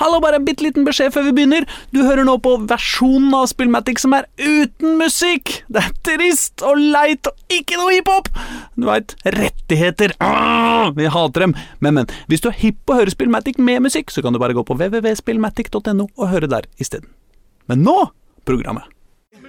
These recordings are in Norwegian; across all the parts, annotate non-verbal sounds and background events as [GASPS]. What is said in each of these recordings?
Hallo, bare en bitte liten beskjed før vi begynner. Du hører nå på versjonen av Spillmatic som er uten musikk. Det er trist og leit og ikke noe hiphop. Du veit, rettigheter. Ah, vi hater dem. Men, men, hvis du er hipp og hører Spillmatic med musikk, så kan du bare gå på www.spillmatic.no og høre der isteden. Men nå programmet.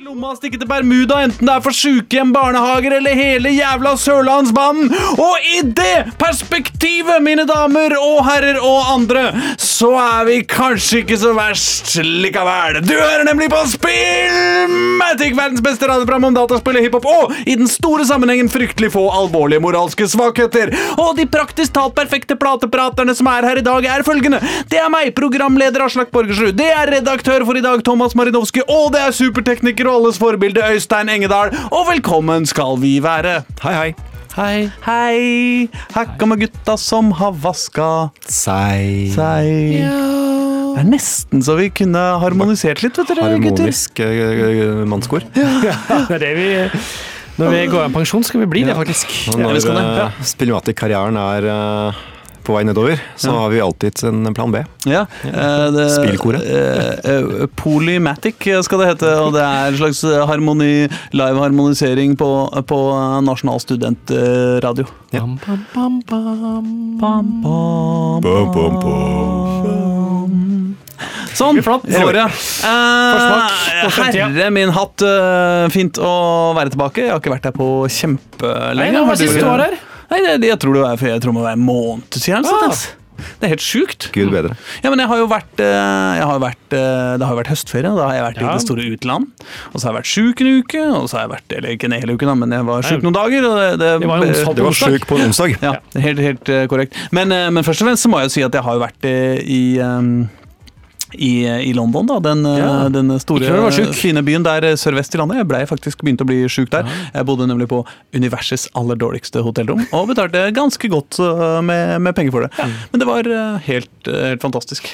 Lomma stikke til Bermuda, enten det er for sykehjem, barnehager eller hele jævla Sørlandsbanen. Og i det perspektivet, mine damer og herrer og andre, så er vi kanskje ikke så verst likevel. Du hører nemlig på Spillmatic, verdens beste radioprogram om dataspill og hiphop, og i den store sammenhengen fryktelig få alvorlige moralske svakheter. Og de praktisk talt perfekte platepraterne som er her i dag, er følgende. Det er meg, programleder Aslak Borgersrud. Det er redaktør for i dag, Thomas Marinovski, og det er supertekniker og alles forbilde Øystein Engedal. Og velkommen skal vi være. Hei, hei. Hei. Hei. Her kommer gutta som har vaska seg. seg. Det er nesten så vi kunne harmonisert litt, vet dere, gutter. Harmonisk uh, mannskor. [LAUGHS] Det er det vi Når vi går av pensjon, skal vi bli det, faktisk. Når Ja, vi Spillmatic-karrieren er uh, på vei nedover, så har vi alltid en plan B. Ja, eh, det, Spillkoret. eh, eh, Polymatic skal det hete, og det er en slags harmoni, live-harmonisering på, på Nasjonal studentradio. Ja. Bam, bam, bam, bam. Bam, bam, Bum, bum, bum. Sånn. Det flott. Eh, herre min hatt, fint å være tilbake. Jeg har ikke vært her på kjempelenge. Nei, det var siste du var her. Nei, det, jeg tror det var, jeg tror det må være en måned siden. Ah. Det er helt sjukt. Gud bedre. Ja, men jeg har jo vært, eh, jeg har vært eh, Det har jo vært høstferie, da har jeg vært Ja. i det store utland. Og så har jeg vært sjuk en uke, og så har jeg vært Eller ikke en hel uke, da, men jeg var sjuk noen dager. Og det, det, Det var jo var sjuk på en onsdag. Ja, helt, helt eh, korrekt. Men, men først og fremst så må jeg jo si at jeg har jo vært eh, i eh, i, i London, da, den, eh, Ja. den store, fine byen der eh, sørvest i landet. Jeg blei faktisk begynt å bli sjuk der. Jeg bodde nemlig på universets aller dårligste hotellrom, og betalte ganske godt eh, med, med penger for det. Men det var eh, helt, eh, helt fantastisk.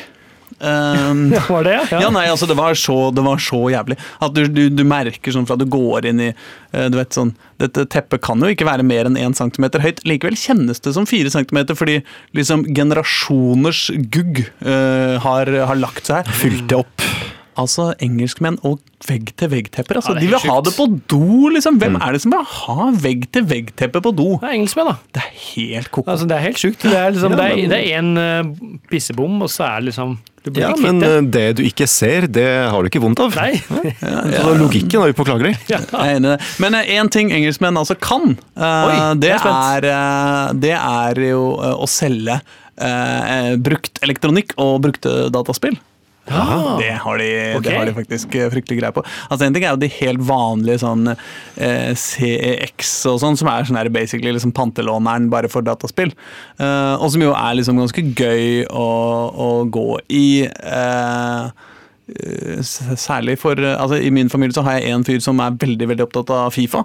Um, [LAUGHS] Ja, var det? ja, nei, altså det var så, det var så jævlig. At du, du, du merker sånn fra du går inn i eh, Du vet sånn Dette teppet kan jo ikke være mer enn 1 cm høyt. Likevel kjennes det som 4 cm, fordi liksom generasjoners gugg uh, har, har lagt seg her. det opp. Altså engelskmenn og vegg-til-vegg-tepper. Altså, Ja, de vil sykt. ha det på do, liksom. Hvem er det som vil ha vegg-til-vegg-teppe på do? Det er engelskmenn, da. Det er helt ko-ko. Altså, det er helt sjukt. Det er, liksom, Ja, en uh, pissebom, og så er det liksom Du blir Ja, ikke men kvitt det. uh, det du ikke ser, det har du ikke vondt av. Nei. [LAUGHS] Så logikken er upåklagelig. [LAUGHS] Ja. Men én ting engelskmenn altså kan, eh, Oi, det, er er, eh, det er jo eh, å selge eh, brukt elektronikk og brukte dataspill. Ah, Det har, de, okay. det har de faktisk eh, fryktelig greie på. Altså En ting er jo de helt vanlige sånn eh, CEX og sånn, som er sånn her basically liksom pantelåneren bare for dataspill. Eh, og som jo er liksom ganske gøy å, å gå i. eh, eh, Særlig for eh, altså I min familie så har jeg en fyr som er veldig veldig opptatt av Fifa.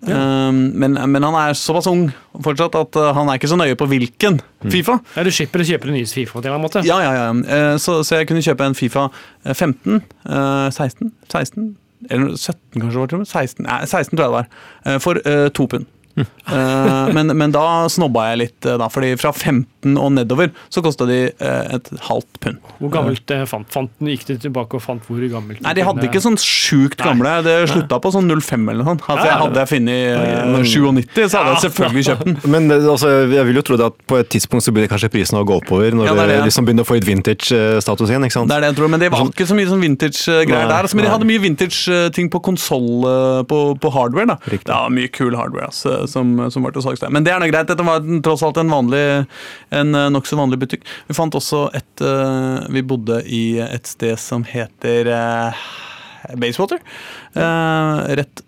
Um, men, men han er såpass ung fortsatt at uh, han er ikke så nøye på hvilken Fifa. Ja, du slipper å kjøpe en nyeste Fifa på en måte. Ja, ja, ja. Eh, Så, så jeg kunne kjøpe en Fifa eh, 15, eh, 16, 16 eller 17 kanskje, 16, nei, 16 tror jeg det var, eh, for eh, to pund. Eh, men, men da snobba jeg litt, eh, da, fordi fra 15 og nedover så kosta de eh, et halvt pund. Hvor gammelt det fant, fant Gikk de tilbake og fant hvor gammelt Nei, de hadde ikke sånn sjukt gamle. Det slutta på sånn 05 eller noe sånt. Altså, jeg hadde jeg funnet eh, 97, så hadde jeg selvfølgelig kjøpt den. Men altså, jeg vil jo tro det at på et tidspunkt så begynner kanskje prisen å gå oppover, når Ja, det det, liksom begynner å få litt vintage-status igjen. ikke sant? Det er det jeg tror, Men det var ikke så mye sånn vintage-greier der. Altså, men de hadde mye vintage-ting på konsoll, på, på hardware. da. Riktig. Det var mye kul hardware altså, som, som var til salgs der. Men det er nå greit. Dette var tross alt en vanlig, en eh, nokså vanlig butikk. Vi fant også et eh, Vi bodde i et sted som heter eh, Basewater. Rett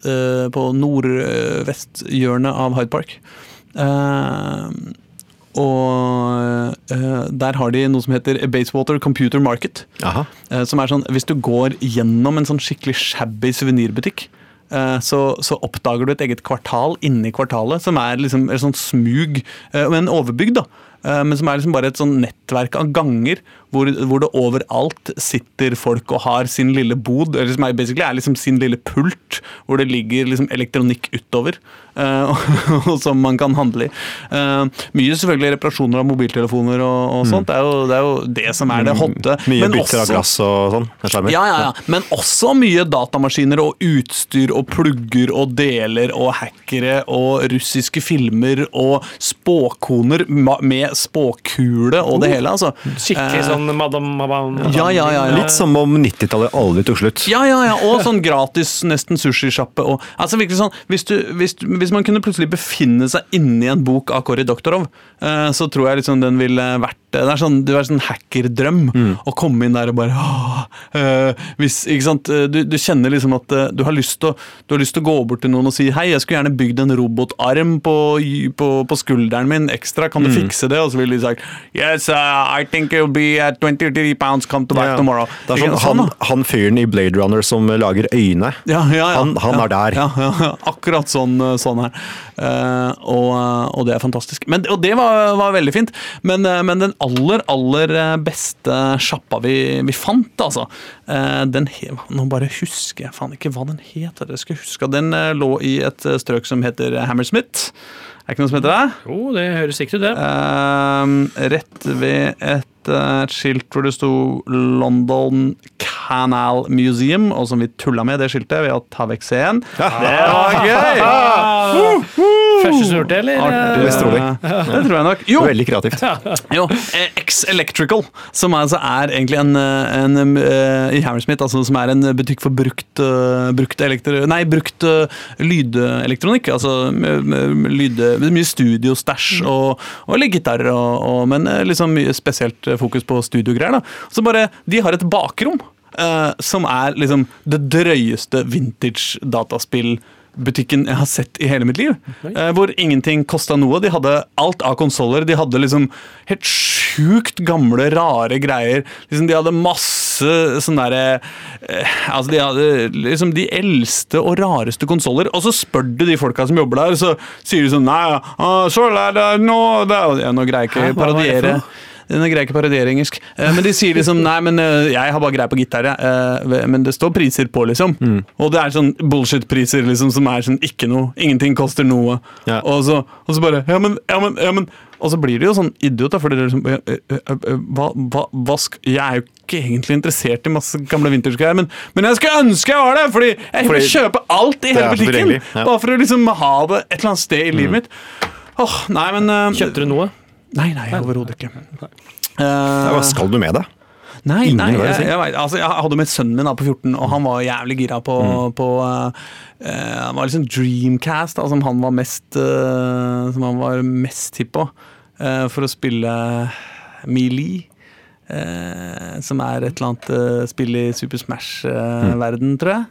på nordvesthjørnet av Hyde Park. Og uh, der har de noe som heter Basewater Computer Market. Eh, som er sånn, Hvis du går gjennom en sånn skikkelig shabby suvenirbutikk, så, så oppdager du et eget kvartal inni kvartalet, som er liksom et sånt smug, men overbygd, da. eh, Men som er liksom bare et sånn nettverk av ganger hvor, hvor det overalt sitter folk og har sin lille bod, eller som er basically er liksom sin lille pult, hvor det ligger liksom elektronikk utover, Uh, [LAUGHS] og som man kan handle i. Uh, mye selvfølgelig reparasjoner av mobiltelefoner og, og sånt. Det er, jo, det er jo det som er det hotte. Mm. Mye Men bytter av glass og sånn. Ja, ja, ja. Men også mye datamaskiner og utstyr og plugger og deler og hackere og russiske filmer og spåkoner med spåkule og det hele, altså. Skikkelig Eh, sånn madam, madam, madam Ja, ja, ja, ja. Litt som om 90-tallet aldri tok slutt. Ja, ja, ja, og sånn gratis nesten sushisjappe. og- Altså virkelig sånn, hvis, du, hvis, hvis man kunne plutselig befinne seg inni en bok av Kåre Doktorov, eh, så tror jeg liksom den ville vært Det er sånn, det er sånn hackerdrøm å komme inn der og bare åh, øh, hvis, ikke sant? Du, du kjenner liksom at eh, du har lyst til å du har lyst til å gå bort til noen og si hei, jeg skulle gjerne bygd en robotarm på, på, på skulderen min ekstra, kan du fikse det? Og så ville de sagt yes, uh, I think you'll be be uh, 23 pounds, come to back Ja. tomorrow. Det er sånn, han, han fyren i Blade Runner som lager øyne. Ja, ja, ja. Han- han ja, er der. Ja, ja, ja. Akkurat sånn, sånn her. Uh, og, og det er fantastisk. Men, og det var, var veldig fint. Men, eh, men den aller, aller beste sjappa vi, vi fant, altså uh, den he, Nå bare husker jeg faen ikke hva den het. Jeg skal huske Den eh, lå i et eh, strøk som heter Hammersmith. Er det ikke noe som heter det? Jo, det høres riktig ut, det. Uh, rett ved et, eh, et skilt hvor det sto London Canal Museum, og som vi tulla med det skiltet ved å ta vekk C-en. Det var gøy! [LAUGHS] Første som har det, eller? Artig. Det tror jeg nok. [LAUGHS] Jo, Veldig kreativt. [LAUGHS] jo eh, X Electrical, som altså er egentlig en, eh, en eh, i Hammersmith, altså som er en butikk for brukt, brukt, elektro, nei, brukt lydelektronikk. Altså lyde, med mye studiostæsj og, og litt gitarer, og, og, men liksom mye spesielt fokus på studiogreier. da. Så bare, De har et bakrom Uh, som er liksom det drøyeste vintage dataspillbutikken jeg har sett i hele mitt liv. Eh, hvor ingenting kosta noe. De hadde alt av konsoller. De hadde liksom helt sjukt gamle, rare greier. Liksom, de hadde masse sånn derre eh, Altså, de hadde liksom de eldste og rareste konsoller. Og så spør du de folka som jobber der, så sier de sånn Nei, så er det nå Nå greier jeg ikke å parodiere. Nå greier ikke parodiere engelsk. Eh, men de sier liksom Nei, men eh, jeg har bare greie på gitar, jeg. Eh, men det står priser på, liksom. Mm. Og det er sånn bullshit-priser liksom, som er sånn ikke noe. Ingenting koster noe. Ja. Og, så, og så bare Ja, men, ja, men, ja, men Og så blir det jo sånn idiot, da, fordi det er liksom hva, hva, hva sk Jeg er jo ikke egentlig interessert i masse gamle vintage-greier, men, men jeg skulle ønske jeg var det! Fordi jeg vil kjøpe alt i hele butikken! ja. Bare for å liksom ha det et eller annet sted i Mm. livet mitt. Åh, nei, men uh, Kjøpte du noe? Nei, nei, overhodet ikke. Eh, hva skal du med det? Nei, nei jeg jeg, jeg, vet, altså, jeg hadde med sønnen min da på 14, og han var jævlig gira på, på uh, Han var liksom Dreamcast, da, som han var mest uh, Som han var mest hipp på, uh, for å spille Melee. uh, som er et eller annet uh, spill i Super Smash-verden, tror jeg.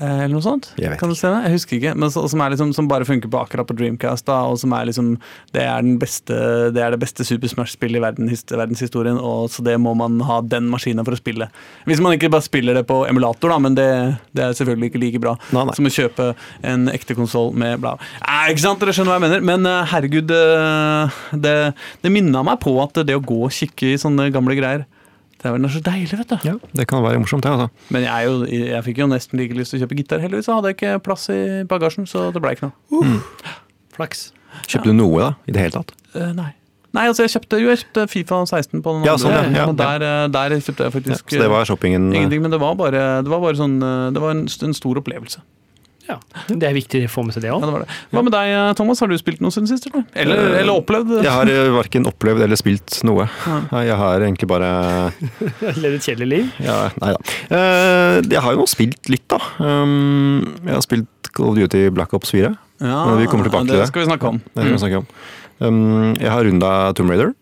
Eh, Eller noe sånt? Kan du se det? Jeg husker ikke. Men så, som, liksom, som bare funker på akkurat på Dreamcast. Da, og som er liksom Det er, den beste, det, er det beste Super Smash-spillet i verden, verdenshistorien. Og så det må man ha den maskinen for å spille. Hvis man ikke bare spiller det på emulator, da, men det, det er selvfølgelig ikke like bra Nei, nei. som å kjøpe en ekte konsoll med bla. Eh, ikke sant, dere skjønner hva jeg mener. Men eh, herregud, eh, det, det minna meg på at det å gå og kikke i sånne gamle greier det er vel så deilig, vet du. Ja, Det kan være morsomt, det. altså. Men jeg, er jo, jeg fikk jo nesten like lyst til å kjøpe gitar. Heldigvis så hadde jeg ikke plass i bagasjen, så det ble ikke noe. Flaks. Kjøpte du noe da, i det hele tatt? Uh, nei. Nei, altså jeg kjøpte jo jeg kjøpte Fifa 16 på den Ja, sånn, andre, ja, ja, og der, eh, der kjøpte jeg Ja, faktisk så det var shoppingen eh, ingenting, men det var bare, det var bare sånn Det var en, en stor opplevelse. Ja, Det er viktig å få med seg det òg. Ja. Hva med deg, eh, Thomas? Har du spilt noe siden sist? Eller, eller, Eh, eller opplevd? Jeg har uh, verken opplevd eller spilt noe. Jeg har egentlig bare [LAUGHS] Levd et kjedelig liv. ja, Nei da. Eh, jeg har jo nå spilt litt, da. Um, jeg har spilt Call of Duty Black Ops 4. Ja, Men vi kommer tilbake til det. det. skal vi snakke om. Det skal vi snakke om. Um, jeg har runda Tomb Raider.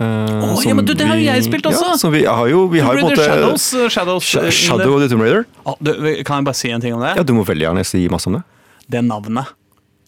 Eh, oh, ja, men du, det har jo jeg spilt også! Ja, vi har jo vi har jo måte Shadows, eh, Shadows Sh- eh, Shadow of the Tomb Raider. Oh, du, Kan jeg bare si en ting om det? Ja, Du må veldig gjerne si masse om det. Det navnet.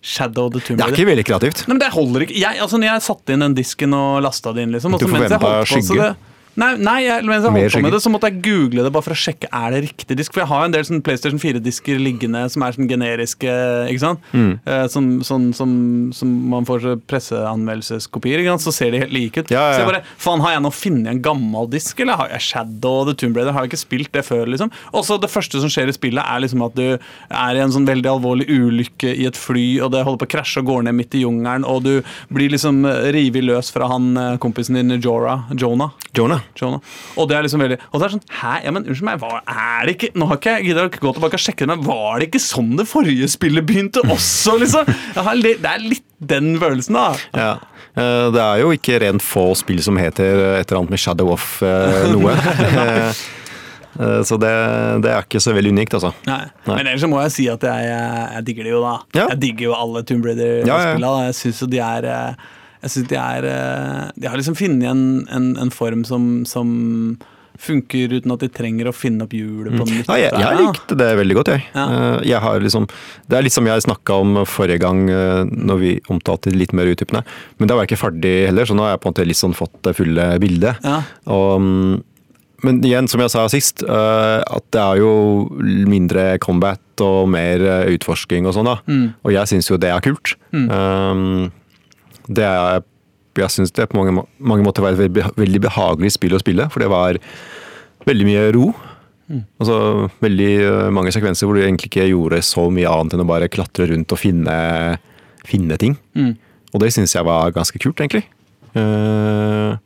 Shadow of the Tomb Raider. Det er ikke veldig kreativt. Nei, men det holder ikke. Jeg, altså, når jeg satte inn den disken og lasta det inn, liksom Du så får så skygge. det, Nei, nei jeg, mens jeg holdt på med det, så måtte jeg google det bare for å sjekke er det riktig disk. For jeg har jo en del sånn PlayStation 4-disker liggende som er sånn generiske, ikke sant? Mm. Eh, som, sånn, som, som man får presseanmeldelseskopier, ikke sant? så ser de helt like ut. Ja, ja, Så jeg bare, faen, har jeg nå funnet en gammel disk, eller har jeg Shadow og The Tomb Raider? Har jeg ikke spilt det før, liksom? Også det første som skjer i spillet, er liksom at du er i en sånn veldig alvorlig ulykke i et fly, og det holder på å krasje og går ned midt i jungelen, og du blir liksom revet løs fra han eh, kompisen din, Jorah, Jonah. Jonah. Jonah. Og det er liksom veldig Og det er sånn Hæ, ja, men unnskyld meg, hva er det ikke Nå har ikke jeg gidder ikke gå tilbake og sjekke det, men var det ikke sånn det forrige spillet begynte også, liksom? Det er litt den følelsen, da. Ja. Eh, Det er jo ikke rent få spill som heter et eller annet med Shadow of eh, noe. [LAUGHS] [LAUGHS] Eh, Så det, det er ikke så veldig unikt, altså. Nei. Nei. Men ellers så må jeg si at jeg, jeg, digger det jo, da. Ja. Jeg digger jo alle Tomb Raider-spillene. Ja, ja. Jeg syns jo de er Jeg synes de er eh, De har liksom funnet en, en, en form som, som funker uten at de trenger å finne opp hjulet på nytt. Ja, jeg, jeg likte det veldig godt, jeg. Ja. Eh, jeg har liksom, det er litt som jeg snakka om forrige gang, eh, når vi omtalte litt mer utdypende. Men da var jeg ikke ferdig heller, så nå har jeg på en måte litt sånn fått det fulle bildet. Ja. Og, mm, men igjen, som jeg sa sist, at det er jo mindre combat og mer utforsking og sånn, da. Mm. Og jeg syns jo det er kult. Um, det er jeg syns det på mange, mange måter var et veldig, behagelig spill å spille, for det var veldig mye ro. Altså veldig eh, mange sekvenser hvor du egentlig ikke gjorde så mye annet enn å bare klatre rundt og finne, finne ting. Mm. Og det syns jeg var ganske kult, egentlig. Eh,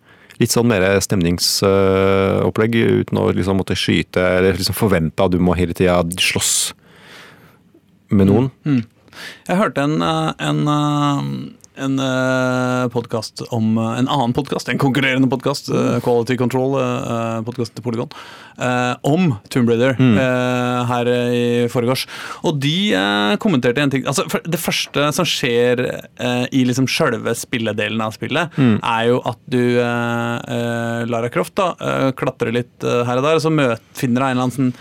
litt sånn mer stemningsopplegg uten å liksom måtte skyte eller liksom forvente at du må hele tida slåss med noen. Jeg hørte en, eh, en, uh, podkast om uh, En annen podkast, en konkurrerende podkast, Quality Control, podkasten til Polygon, eh, om Tomb Raider eh, her i forgårs. Og de eh, kommenterte en ting. Altså, Det første som skjer eh, i liksom sjølve spilledelen av spillet, er jo at du, eh, eh, Lara Croft, da, eh, klatrer litt eh, her og der, og så møt, finner hun en eller annen sånn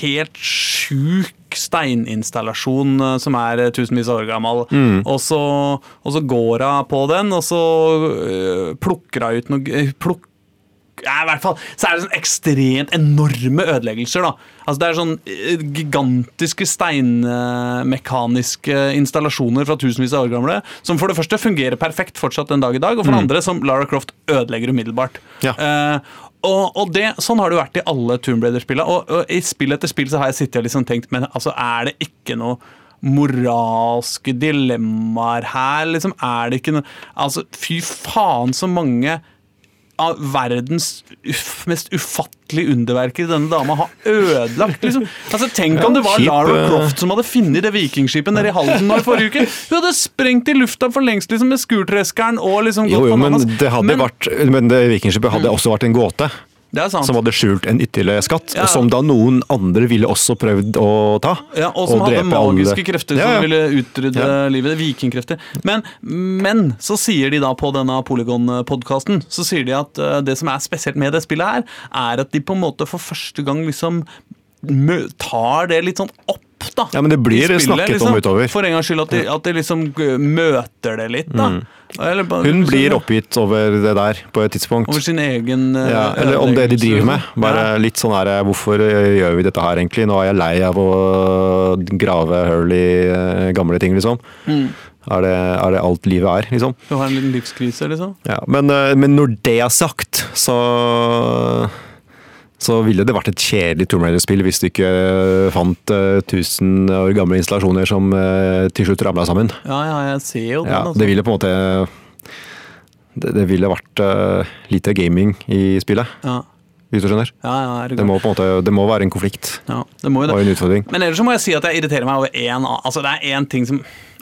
helt sjuk steininstallasjon eh, som er eh, tusenvis av år gammel. Og, så, og så går hun på den, og så øh, plukker hun ut noe pluk, ja, i hvert fall, så er det sånn ekstremt enorme ødeleggelser. da. Altså Det er sånn gigantiske steinmekaniske installasjoner fra tusenvis av år gamle, som for det første fungerer perfekt fortsatt den dag i dag, og for det andre som Lara Croft ødelegger umiddelbart. Ja. Eh, og, og det, Sånn har det vært i alle Tomb Raider-spillene. Og, og I spill etter spill så har jeg sittet og liksom tenkt Men altså, er det ikke noe moralske dilemmaer her? Liksom, er det ikke noe Altså, fy faen så mange av verdens uff, mest ufattelige underverker denne dama har ødelagt. Liksom. Altså, tenk om det var Lara eh. Croft som hadde funnet det vikingskipet nede i Halden nå i forrige uke. Hun hadde sprengt i lufta for lengst liksom, med skurtreskeren og liksom Jo, jo, men det hadde Men- vært Men det vikingskipet hadde også vært en gåte. Er. Som hadde skjult en ytterligere skatt, Ja. og som da noen andre ville også prøvd å ta. Ja, og som hadde magiske alle. krefter som ja. ville utrydde livet. Vikingkrefter. Men, men så sier de da på denne Polygon-podkasten Så sier de at eh, det som er spesielt med det spillet her, er at de på en måte for første gang liksom tar det litt sånn opp. Da, Ja, men det blir de spiller, snakket om utover. For en gangs skyld at de, at de liksom eh, møter det litt. da Eller Mm. Hun liksom, blir oppgitt over det der på et tidspunkt. Over sin egen eh, Ja, eller om det de driver med. Bare Ja. litt sånn her Hvorfor eh, gjør vi dette her egentlig? Nå er jeg lei av å grave hull i gamle ting, liksom. Mm. Er, det, er det alt livet er, liksom? Du har en liten livskrise, liksom? Ja, men, men når det er sagt, så så ville det vært et kjedelig Tomb Raider-spill hvis du ikke fant uh, 1000 år gamle installasjoner som uh, til slutt ramla sammen. Ja, ja, jeg ser jo den. Ja, altså. det ville på en måte Det, det ville vært uh, lite gaming i spillet, ja. hvis du skjønner. Ja, ja, det, Det må på en måte Det må være en konflikt ja, det må jo det. og en utfordring. Men ellers så må jeg si at jeg irriterer meg over én Altså, det er én ting som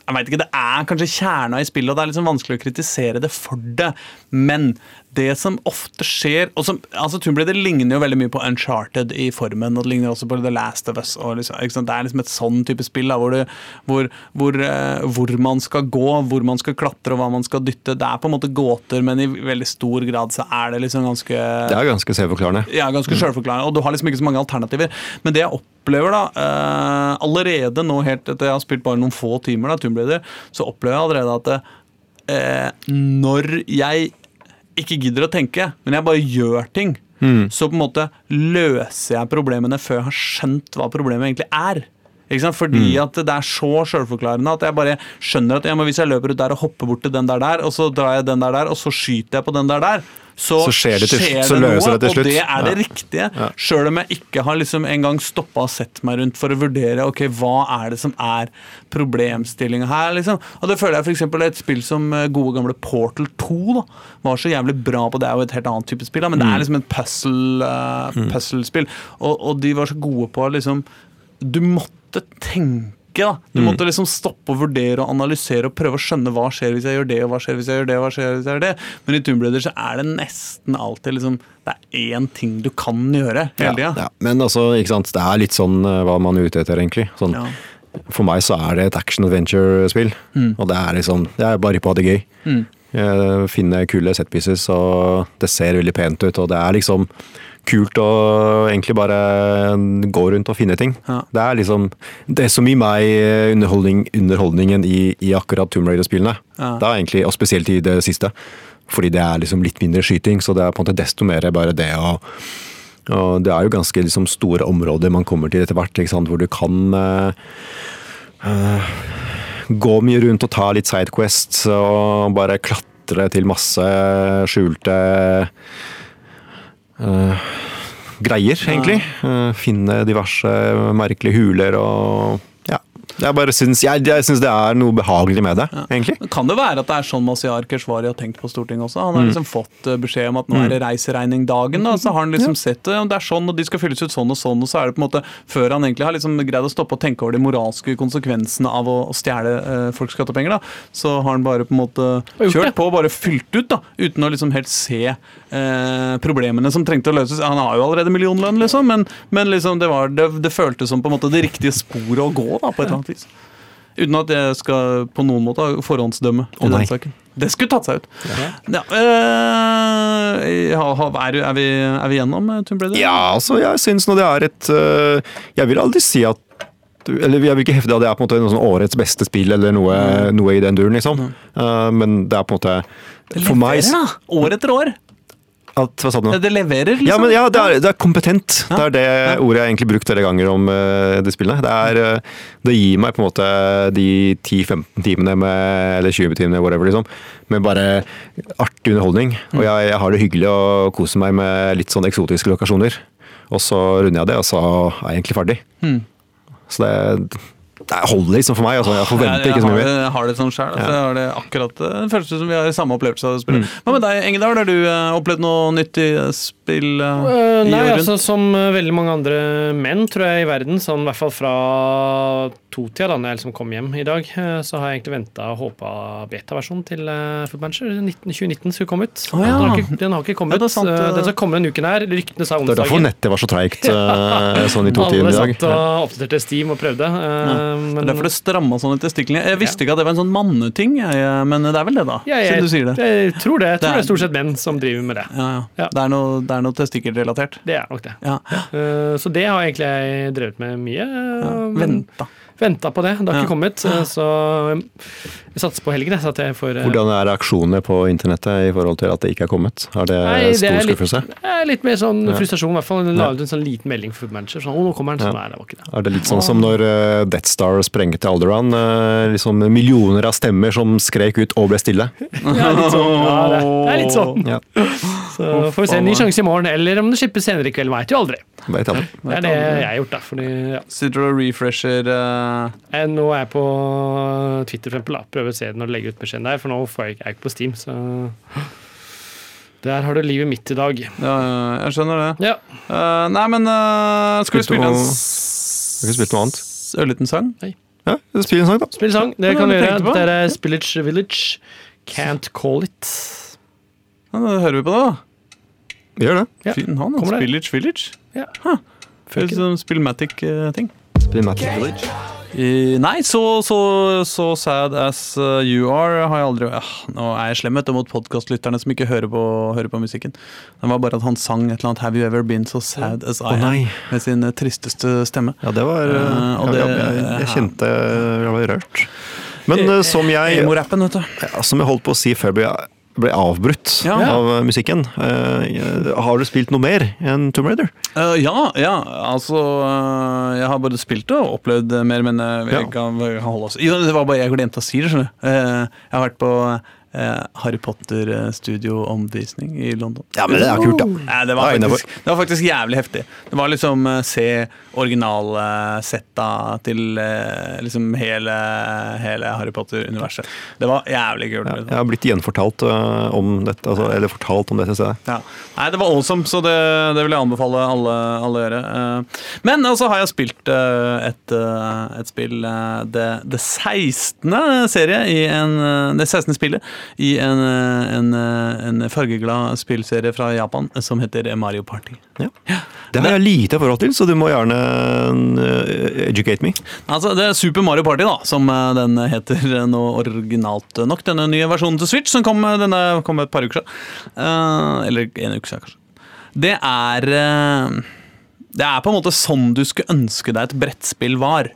jeg vet ikke, Det er kanskje kjerna i spillet, og det er liksom vanskelig å kritisere det for det. Men det som ofte skjer og som, altså Tomb Raider ligner jo veldig mye på Uncharted i formen, og det ligner også på The Last of Us. Liksom? Det er liksom et sånn type spill da, hvor, det, hvor, hvor, uh, hvor man skal gå, hvor man skal klatre og hva man skal dytte. Det er på en måte gåter, men i veldig stor grad så er det liksom ganske Det er ganske selvforklarende. ja, ganske selvforklarende, og du har liksom ikke så mange alternativer. Men det jeg opplever da, uh, allerede nå helt etter jeg har spilt bare noen få timer, da, Tomb Raider, så opplever jeg allerede at det, eh, når jeg ikke gidder å tenke, men jeg bare gjør ting, så på en måte løser jeg problemene før jeg har skjønt hva problemet egentlig er. Fordi at det er så sjølforklarende at jeg bare skjønner at ja, hvis jeg løper ut der og hopper bort til den der der, og så drar jeg den der der, og så skyter jeg på den der der, så, Så skjer det til- så løser det til slutt. Og det er det Ja. riktige. Sjøl om jeg ikke har liksom engang stoppa og sett meg rundt for å vurdere ok, hva er det som er problemstillinga her. liksom. Og det føler jeg f.eks. et spill som eh, gode gamle Portal 2 da, var så jævlig bra på. Det er jo et helt annet type spill, da, men det er liksom et puzzle, Puzzle spill, Og, og de var så gode på liksom Du måtte tenke. da. Du måtte liksom stoppe og vurdere og analysere og prøve å skjønne hva skjer hvis jeg gjør det, og hva skjer hvis jeg gjør det, og hva skjer hvis jeg gjør det. Men i Tomb Raider så er det nesten alltid liksom Det er én ting du kan gjøre hele tida. Ja, men altså, ikke sant, det er litt sånn eh, hva man er ute etter, egentlig. Sånn, Ja. For meg så er det et action-adventure-spill, og det er liksom Det er bare på å ha det gøy. Jeg finner kule setpieces, og det ser veldig pent ut, og det er liksom kult å egentlig bare gå rundt og finne ting. Ja. Det er liksom Det som gir meg underholdning, underholdningen i, i akkurat Tomb Raider-spillene. Ja. Det er egentlig, Og spesielt i det siste. Fordi det er liksom litt mindre skyting, så det er på en måte desto mer bare det å og det er jo ganske liksom, store områder man kommer til etter hvert, hvor du kan uh, uh, gå mye rundt og ta litt sidequests og bare klatre til masse skjulte eh, greier, egentlig. Uh, finne diverse merkelige huler og ja. Jeg bare syns, jeg, jeg syns det er noe behagelig med det, egentlig. Kan det være at det er sånn Masiar Keshvari har tenkt på Stortinget også? Han har Mm. liksom fått eh, beskjed om at nå er det reiseregningdagen, da, så har han liksom sett det. og Det er sånn, og de skal fylles ut sånn og sånn, og så er det på en måte Før han egentlig har liksom greid å stoppe og tenke over de moralske konsekvensene av å, å stjele eh, folks skattepenger, da, så har han bare på en måte kjørt på og bare fylt ut, da, uten å liksom helt se eh, problemene som trengte å løses. Han har jo allerede millionlønn, liksom, men, men liksom det, var, det, det føltes som på en måte det riktige sporet å gå, da, på et eller annet vis. Uten at jeg skal på noen måte forhåndsdømme i Å, den saken. Det skulle tatt seg ut. Ja, øh, ha- ha- er, er, vi, er vi gjennom eh, Tomb Raider? Ja, altså, jeg syns nå det er et øh, Jeg vil aldri si at eller Jeg vil ikke hevde at det er på en måte noe sånn årets beste spill eller noe, noe i den duren, liksom. Uh, men det er på en måte For meg! År etter år. At, Hva sa du nå? Det leverer, liksom. Ja, men ja, det er, det er kompetent. Ja. Det er det ordet jeg har egentlig brukt flere ganger om uh, de spillene. Det, er, uh, det gir meg på en måte de 10-15 timene med, eller 20 timene, whatever, liksom, med bare artig underholdning. Og jeg, jeg har det hyggelig og koser meg med litt sånn eksotiske lokasjoner. Og så runder jeg det, og så er jeg egentlig ferdig. Mm. Så det, det holder liksom for meg. Altså. Jeg forventer jeg, ikke så mye mer. jeg har det sånn sjøl. Altså, Ja. jeg har det akkurat Det føles ut som vi har samme opplevelse av å spille. Mm. Hva med deg, Engedal? Har du eh, opplevd noe nytt i spill uh, Eh, i nei, altså som eh, veldig mange andre menn, tror jeg, i verden, sånn i hvert fall fra totida, da når jeg liksom kom hjem i dag, eh, så har jeg egentlig venta og håpa beta-versjonen til Food Manager 19, 2019 skulle komme ut. Oh, ja. den, har ikke, den har ikke kommet. Ja, det er sant, Eh, den skal komme denne uken her. Ryktene sa Det er derfor onsdagen. nettet var så treigt [LAUGHS] sånn i to-tiden i dag. satt og oppdaterte Steam og prøvde. eh, Det er derfor det stramma sånn i testiklene. Jeg visste ikke at det var en sånn manneting, men det er vel det, da? ja, jeg, siden du sier det. jeg tror det. Jeg tror Det er- det er stort sett menn som driver med det. Ja, ja. Ja. Det er noe, det er noe testikkelrelatert. Det er nok det. Ja. Eh, Så det har egentlig jeg drevet med mye. eh, men- Venta. Venta på det. Det har Ja. ikke kommet. eh, Så jeg satser på helgen. Så at jeg får eh, Hvordan er reaksjonene på internettet i forhold til at det ikke er kommet? Har det Nei, det stor er litt- skuffelse? eh, litt mer sånn Ja. frustrasjon, i hvert fall. La ut en sånn liten melding for manager. Sånn, å, nå kommer den. Sånn, nei, det var ikke det. Er det litt sånn som når eh, Death Star sprengte Alderaan? eh, liksom millioner av stemmer som skrek ut og ble stille? [LAUGHS] Ja, litt sånn. Ja, det, det er litt sånn. Ja, Så får vi se en ny sjanse i morgen, eller om det slippes senere i kveld. Veit jo aldri. vet aldri. Det er det jeg har gjort, da. Fordi, ja. Sitter du og refresher uh... Eh, Nå er jeg på Twitter, for eksempel. Da. Prøver å se den og legge ut beskjeden der, for nå får jeg jeg er ikke på Steam. Så [GASPS] der har du livet mitt i dag. Ja, jeg skjønner det. Ja. Uh, nei, men uh, skal vi spille en noe- s- Har ikke spilt noe annet? ørliten sang? Ja, spill en sang, da. Spill sang. Det Hva kan vi du gjøre. Det er Spillage Village. Can't call it. Ja, det hører vi på det, da. Gjør det. Ja. Fin han, Kommer det? Spillage Village. Ja. Huh. Spillmatic-ting. Spillmatic Village. I- Nei, så, så, så sad as uh, you are har jeg aldri ja, Nå er jeg slem vet mot podkastlytterne som ikke hører på, hører på musikken. Det var bare at han sang et eller annet 'Have you ever been so sad as I oh, am' med sin eh, tristeste stemme. Ja, det var uh, Eh, og ja, det- jeg, jeg, jeg kjente jeg var rørt. Men uh, som jeg Emo-rappen, vet du. ja, Som jeg holdt på å si før, jeg ble avbrutt Ja. av musikken. Uh, har du spilt noe mer enn Tomb Raider? Uh, ja, ja, altså uh, Jeg har både spilt det og opplevd mer, men uh, Ja. kan, kan holde oss Jo, det var bare jeg glemte å si det, skjønner du. Jeg har vært på Harry Potter-studioomvisning i London. Ja, men det er kult, da. Ja, det, var faktisk, det var faktisk jævlig heftig. Det var liksom eh, se originalsetta til eh, liksom hele, hele Harry Potter-universet. Det var jævlig kult. Ja, liksom. jeg har blitt gjenfortalt eh, om dette, altså, eller fortalt om dette stedet. Ja. Nei, det var awesome, så det, det vil jeg anbefale alle, alle å gjøre. Eh, Men så har jeg spilt eh, et, eh, et spill, eh, det, det 16. serie i en eh, Det 16. spillet i en, eh, en, eh, en fargeglad spillserie fra Japan som heter Mario Party. Ja. Det har jeg lite forhold til, så du må gjerne eh, educate me. Altså, Det er Super Mario Party, da, som den heter [LAUGHS] nå originalt nok. Denne nye versjonen til Switch som kom, denne kom et par uker siden. Uh, eller en uke siden, kanskje. Det er uh, Det er på en måte sånn du skulle ønske deg et brettspill var.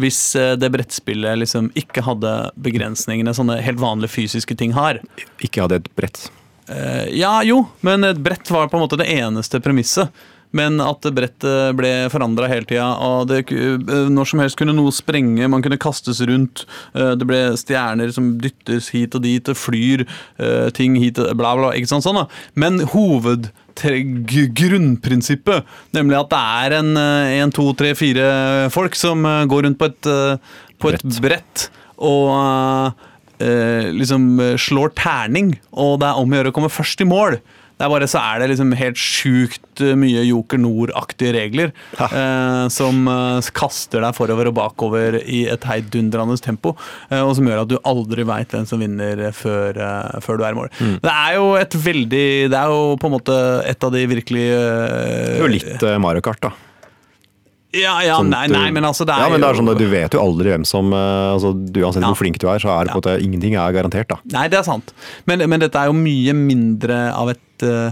Hvis eh, det brettspillet liksom ikke hadde begrensningene sånne helt vanlige fysiske ting har. Ikke hadde et brett. Eh, ja, jo, men et brett var på en måte det eneste premisset. Men at brettet ble forandra hele tida, og det, eh, når som helst kunne noe sprenge, man kunne kastes rundt. Det ble stjerner som dyttes hit og dit, det flyr ting hit og bla, bla. Ikke sant sånn, da. Men hoved grunnprinsippet, nemlig at det er en, eh, en, to, tre, fire folk som eh, går rundt på et, eh, på et brett, og eh, liksom eh, slår terning, og det er om å gjøre å komme først i mål. Det er bare så er det liksom helt sjukt eh, mye Joker Nord-aktige regler eh, som eh, kaster deg forover og bakover i et heidundrende tempo, eh, og som gjør at du aldri veit hvem som vinner før, eh, før du er i mål. Det er jo et veldig Det er jo på en måte et av de virkelig eh, Det er jo litt eh, Mario Kart, da. Ja, ja, Sånn nei, nei, men altså det er ja, men det er sånn at Du vet jo aldri hvem som eh, altså, du, Uansett Ja. hvor flink du er, så er det på en måte ingenting er garantert. da. Nei, det er sant. Men, men dette er jo mye mindre av et uh,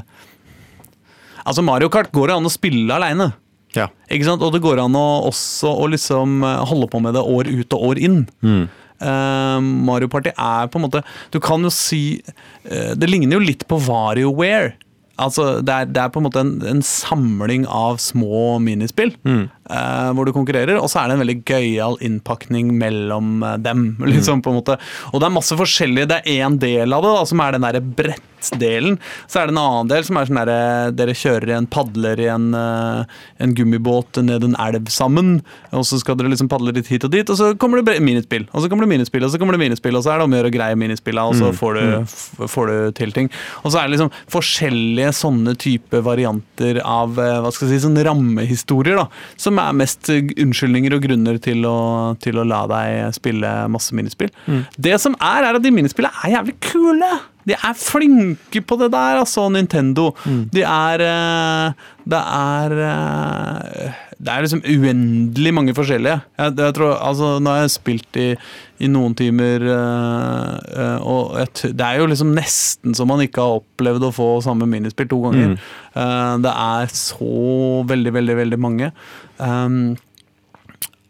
Altså, Mario Kart går det an å spille aleine. Ja. Ikke sant? Og det går an å også å liksom eh, holde på med det år ut og år inn. Eh, Mario Party er på en måte Du kan jo si uh, Det ligner jo litt på VarioWare. Altså, det er, det er på en måte en, en samling av små minispill eh, hvor du konkurrerer, og så er det en veldig gøyal innpakning mellom eh, dem. [LAUGHS] liksom på en måte. Og det er masse forskjellige. Det er én del av det da, som er den derre brettdelen. Så er det en annen del som er sånn derre Dere kjører i en padler i en, eh, en gummibåt ned en elv sammen, og så skal dere liksom padle litt hit og dit, og så kommer det minispill, og så kommer det minispill, og så kommer det minispill, og så er det om å gjøre å greie minispillene, og så får du, f- får du til ting. Og så er det liksom forskjellige sånne type varianter av hva skal jeg si, sånn rammehistorier, da, som er mest eh, unnskyldninger og grunner til å, til å la deg spille masse minispill. Det som er, er at de minispillene er jævlig kule! De er flinke på det der, altså, Nintendo. De er eh, Det er eh, Det er liksom uendelig mange forskjellige. Jeg, jeg tror, altså, nå har jeg spilt i, i noen timer, og jeg, det er jo liksom nesten som man ikke har opplevd å få samme minispill to ganger. Mm. det er så veldig, veldig, veldig mange. Um,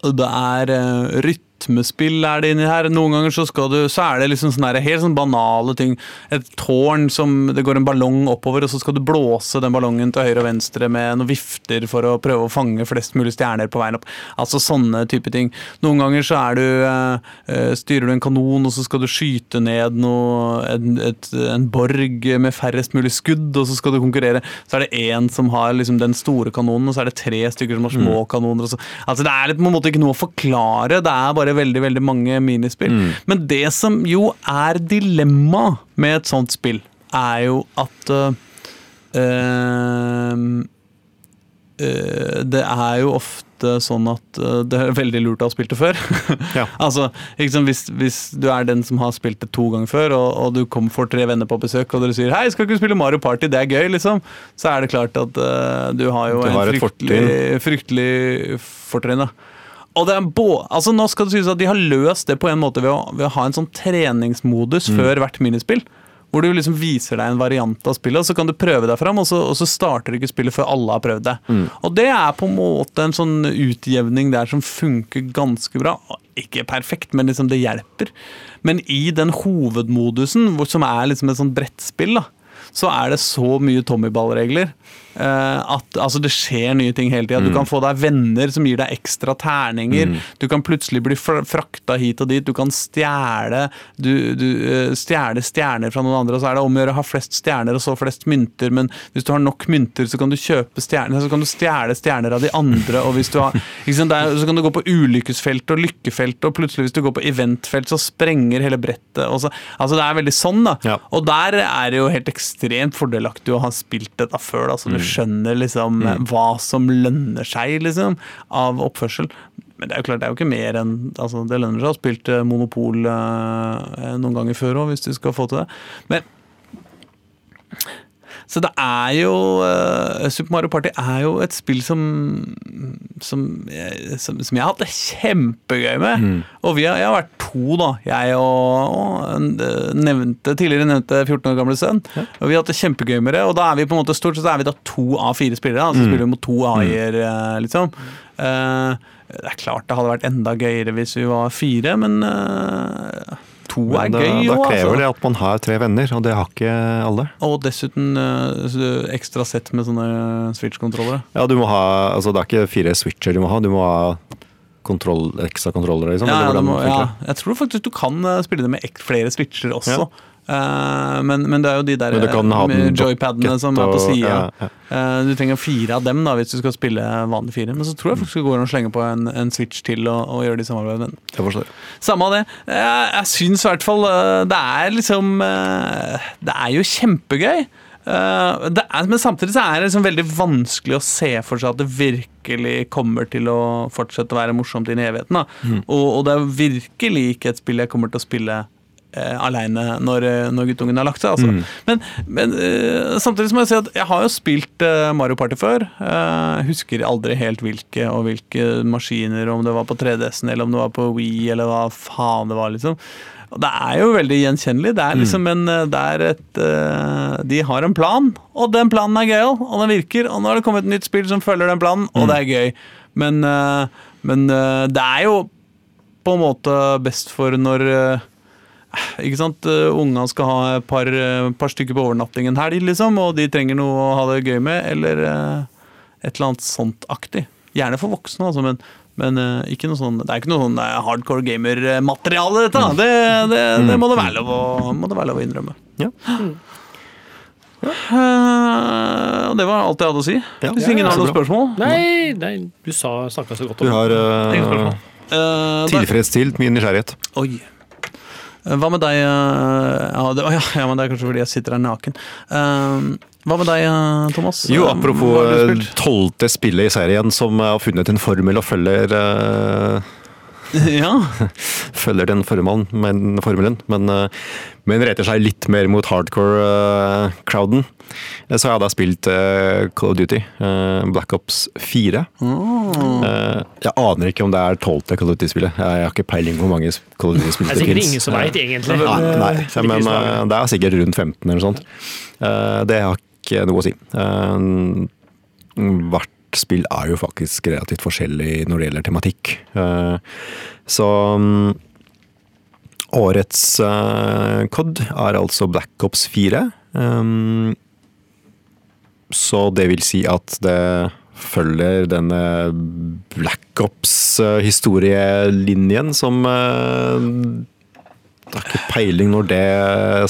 det er uh, rytmespill er det inni her. Noen ganger så, skal du, så er det liksom sånne helt sånn banale ting. Et tårn som det går en ballong oppover, og så skal du blåse den ballongen til høyre og venstre med noen vifter for å prøve å fange flest mulig stjerner på veien opp. Altså sånne type ting. Noen ganger så er du eh, styrer du en kanon, og så skal du skyte ned noe, en, et, en borg med færrest mulig skudd, og så skal du konkurrere. Så er det én som har liksom den store kanonen, og så er det tre stykker som har små kanoner. Og så. Altså Det er litt, på en måte ikke noe å forklare, det er bare veldig veldig mange minispill. Men det som jo er dilemma med et sånt spill, er jo at øh, øh, det er jo ofte sånn at det er veldig lurt å ha spilt det før. [LAUGHS] Ja. altså, liksom, hvis, hvis du er den som har spilt det to ganger før, og, og du kommer for tre venner på besøk, og dere sier 'hei, skal ikke spille Mario Party', det er gøy', liksom, så er det klart at øh, du har jo Du har en fryktelig, fryktelig fortrinn. da. Og det er bå- altså Nå skal det synes at de har løst det på en måte ved å, ved å ha en sånn treningsmodus før hvert minispill. Hvor du liksom viser deg en variant av spillet, og så kan du prøve deg fram, og så, og så starter ikke spillet før alle har prøvd det. Og det er på en måte en sånn utjevning der som funker ganske bra. ikke perfekt, men liksom det hjelper. Men i den hovedmodusen, hvor, som er liksom et sånn brettspill, da, så er det så mye Tommyball-regler at altså, det skjer nye ting hele tida. Du kan få deg venner som gir deg ekstra terninger. Du kan plutselig bli fr frakta hit og dit. Du kan stjele du, du, eh, stjele stjerner fra noen andre, og så er det om å gjøre å ha flest stjerner og så flest mynter. Men hvis du har nok mynter, så kan du kjøpe stjerner, så kan du stjele stjerner av de andre. og hvis du har, ikke sant, det er, Så kan du gå på ulykkesfelt og lykkefelt, og plutselig hvis du går på eventfelt, så sprenger hele brettet. Så, altså Det er veldig sånn, da. Ja. Og der er det jo helt ekstremt fordelaktig å ha spilt dette før, da, så du skjønner liksom hva som lønner seg, liksom, av oppførsel. Men det er jo klart, det er jo ikke mer enn altså, Det lønner seg å ha spilt eh, Monopol eh, noen ganger før òg, hvis du skal få til det. Men så det er jo uh, Super Mario Party er jo et spill som som, jeg- som, som jeg har hatt det kjempegøy med. Og vi har, jeg har vært to, da. Jeg og, og eh, nevnte, tidligere nevnte 14 år gamle sønn. Og vi har hatt det kjempegøy med det. Og da er vi på en måte stort sett er vi da to av fire spillere. Altså spiller vi mot to AI-er, eh, liksom. Uh, det er klart det hadde vært enda gøyere hvis vi var fire, men eh, to er Men da, gøy da krever altså. det at man har tre venner, og det har ikke alle. Og dessuten eh, ekstra sett med sånne Switch-kontrollere. Ja, du må ha, altså Det er ikke fire switcher du må ha, du må ha kontroll, ekstra kontrollere. Liksom. Ja, ja, må, ja. Jeg tror faktisk du kan eh, spille det med flere switcher også. Ja. Eh, men, men det er jo de der eh, joypadene som er på sida. ja, ja. du trenger fire av dem da hvis du skal spille vanlig fire. Men så tror jeg faktisk det går an å slenge på en, en switch til og, og gjøre de i samarbeid. Men Jeg forstår. samme av det. Jeg, jeg syns i hvert fall eh, det er liksom eh, Det er jo kjempegøy. Uh, det er, men samtidig så er det liksom veldig vanskelig å se for seg at det virkelig kommer til å fortsette å være morsomt inn i evigheten. Da. Og, og det er virkelig ikke et spill jeg kommer til å spille uh, aleine når, eh, når guttungen har lagt seg. Altså. Men, men eh, samtidig må jeg si at jeg har jo spilt eh, Mario Party før. Eh, husker aldri helt hvilke og hvilke maskiner, om det var på 3DS-en eller om det var på Wii eller hva faen det var. liksom. Det er jo veldig gjenkjennelig. Det er liksom en, eh, det er et, eh, de har en plan, og den planen er gøyal, og den virker. Og nå har det kommet et nytt spill som følger den planen, og det er gøy. Men, eh, men eh, det er jo på en måte best for når eh, ikke sant? Uh, Unga skal ha et par, eh, par stykker på overnatting en helg, liksom, og de trenger noe å ha det gøy med, eller eh, et eller annet sånt aktig. Gjerne for voksne, altså, men, men eh, ikke noe sånn, det er ikke noe sånn eh, hardcore gamer-materiale, dette. Det, det, det må det være lov å, må det være lov å innrømme. Ja. Ja. og det var alt jeg hadde å si. Ja. Hvis ingen Ja, har noen spørsmål? Nei, nei, du sa, snakka så godt Du om har Ingen uh, spørsmål. Eh, tilfredsstilt min nysgjerrighet. Oi. Hva med deg eh, ja, det, ja, men det er kanskje fordi jeg sitter her naken. Eh, hva med deg, eh, Thomas? Jo, Eh, apropos eh, tolvte spillet i serien som har funnet en formel og følger [LAUGHS] ja. følger den formelen, men, formelen men, eh, men retter seg litt mer mot hardcore-crowden. så har jeg da spilt eh, Call of Duty, eh, Black Ops 4. Eh, jeg aner ikke om det er tolvte Call of Duty-spillet. Jeg har ikke peiling på hvor mange Call of Duty-spill Det finnes det sikkert ingen som veit, egentlig. Nei, nei. Det er men så eh, det er sikkert rundt 15 eller noe sånt. Eh, det har ikke noe å si. Eh, hvert spill er jo faktisk relativt forskjellig når det gjelder tematikk. Eh, så mm, årets COD er altså Black Ops 4. Um, så det vil si at det følger denne Black Ops-historielinjen som er ikke peiling når det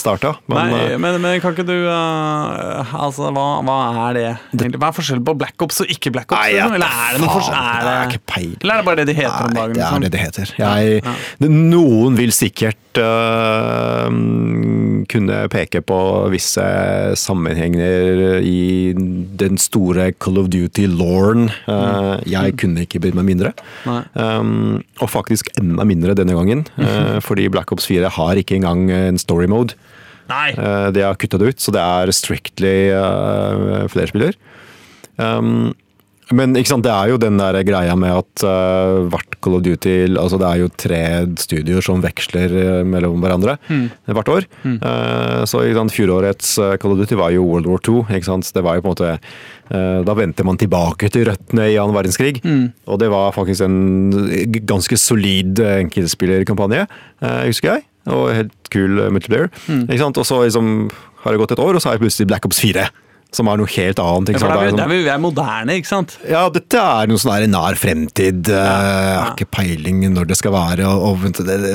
starta, men Nei, eh, men, men kan ikke du uh, Altså, hva, hva er det egentlig? Hva er forskjellen på Black Ops og ikke Black Ops? Nei, ja, Eller er det noe forskjell? Er det ikke peiling. eller er det bare det de heter om Nei, Liksom? det er liksom? det det heter. Jeg, Ja. det- Noen vil sikkert uh, kunne peke på visse sammenhenger i den store Call of Duty-lauren. Uh, jeg kunne ikke brydd meg mindre. Um, og faktisk enda mindre denne gangen, [LAUGHS] fordi Black Ops 4 har ikke engang en story mode. Nei. Uh, de har kutta det ut, så det er strictly uh, flerspiller. Um, Men ikke sant, det er jo den der greia med at uh, hvert Call of Duty altså Det er jo tre studioer som veksler uh, mellom hverandre hvert år. Uh, så ikke sant, fjorårets Call of Duty var jo World War II. Ikke sant? Det var jo på en måte Da vendte man tilbake til røttene i annen verdenskrig. Og det var faktisk en ganske solid enkeltspillerkampanje, husker jeg. Og helt kul uh, multiplayer. Ikke sant? Og så liksom, har det gått et år, og så har jeg plutselig Black Ops 4. Som er noe helt annet. Ikke ja, sant? Det er vi- sånn- vi er moderne, ikke sant? ja, dette er noe sånn der nær fremtid. eh, Jeg har ikke peiling når det skal være. Og, og det, det,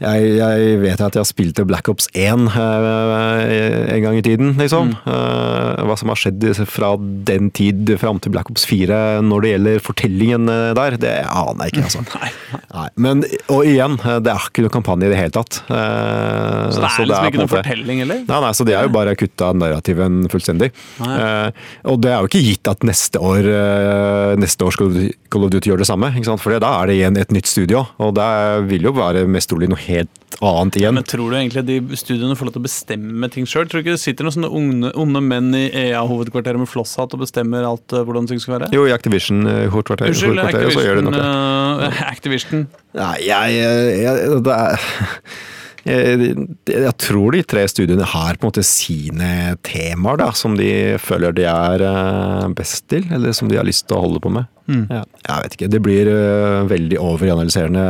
jeg, jeg vet at jeg har spilt Black Ops 1 eh, en gang i tiden, liksom. Mm. hva som har skjedd fra den tid fram til Black Ops 4 når det gjelder fortellingen eh, der, det aner jeg ikke, altså. [LAUGHS] Nei. Nei, men, og igjen, eh, det er ikke noe kampanje i det hele tatt. Eh, Så det er liksom på en ikke noe fortelling, eller? Nei, nei, så de har jo bare kutta narrativen fullstendig. Eh, og det er jo ikke gitt at neste år eh, neste år Duty- Call of Duty gjøre det samme. Ikke sant? For da er det igjen et nytt studio, og det vil jo være mest trolig noe helt annet igjen. Men tror du egentlig de studiene får lov til å bestemme ting sjøl? Tror du ikke det sitter noen sånne onde, onde menn i EA-hovedkvarteret med flosshatt og bestemmer alt eh, hvordan ting skal være? Jo, i Activision-hovedkvarteret Unnskyld, så gjør det nok det. Activision, uh, [LAUGHS] Activision. Nei, jeg, jeg, det er, [LAUGHS] jeg, jeg tror de tre studiene har på en måte sine temaer da, som de føler de er eh, best til, eller som de har lyst til å holde på med. Ja, jeg vet ikke, Det blir eh, veldig overanalyserende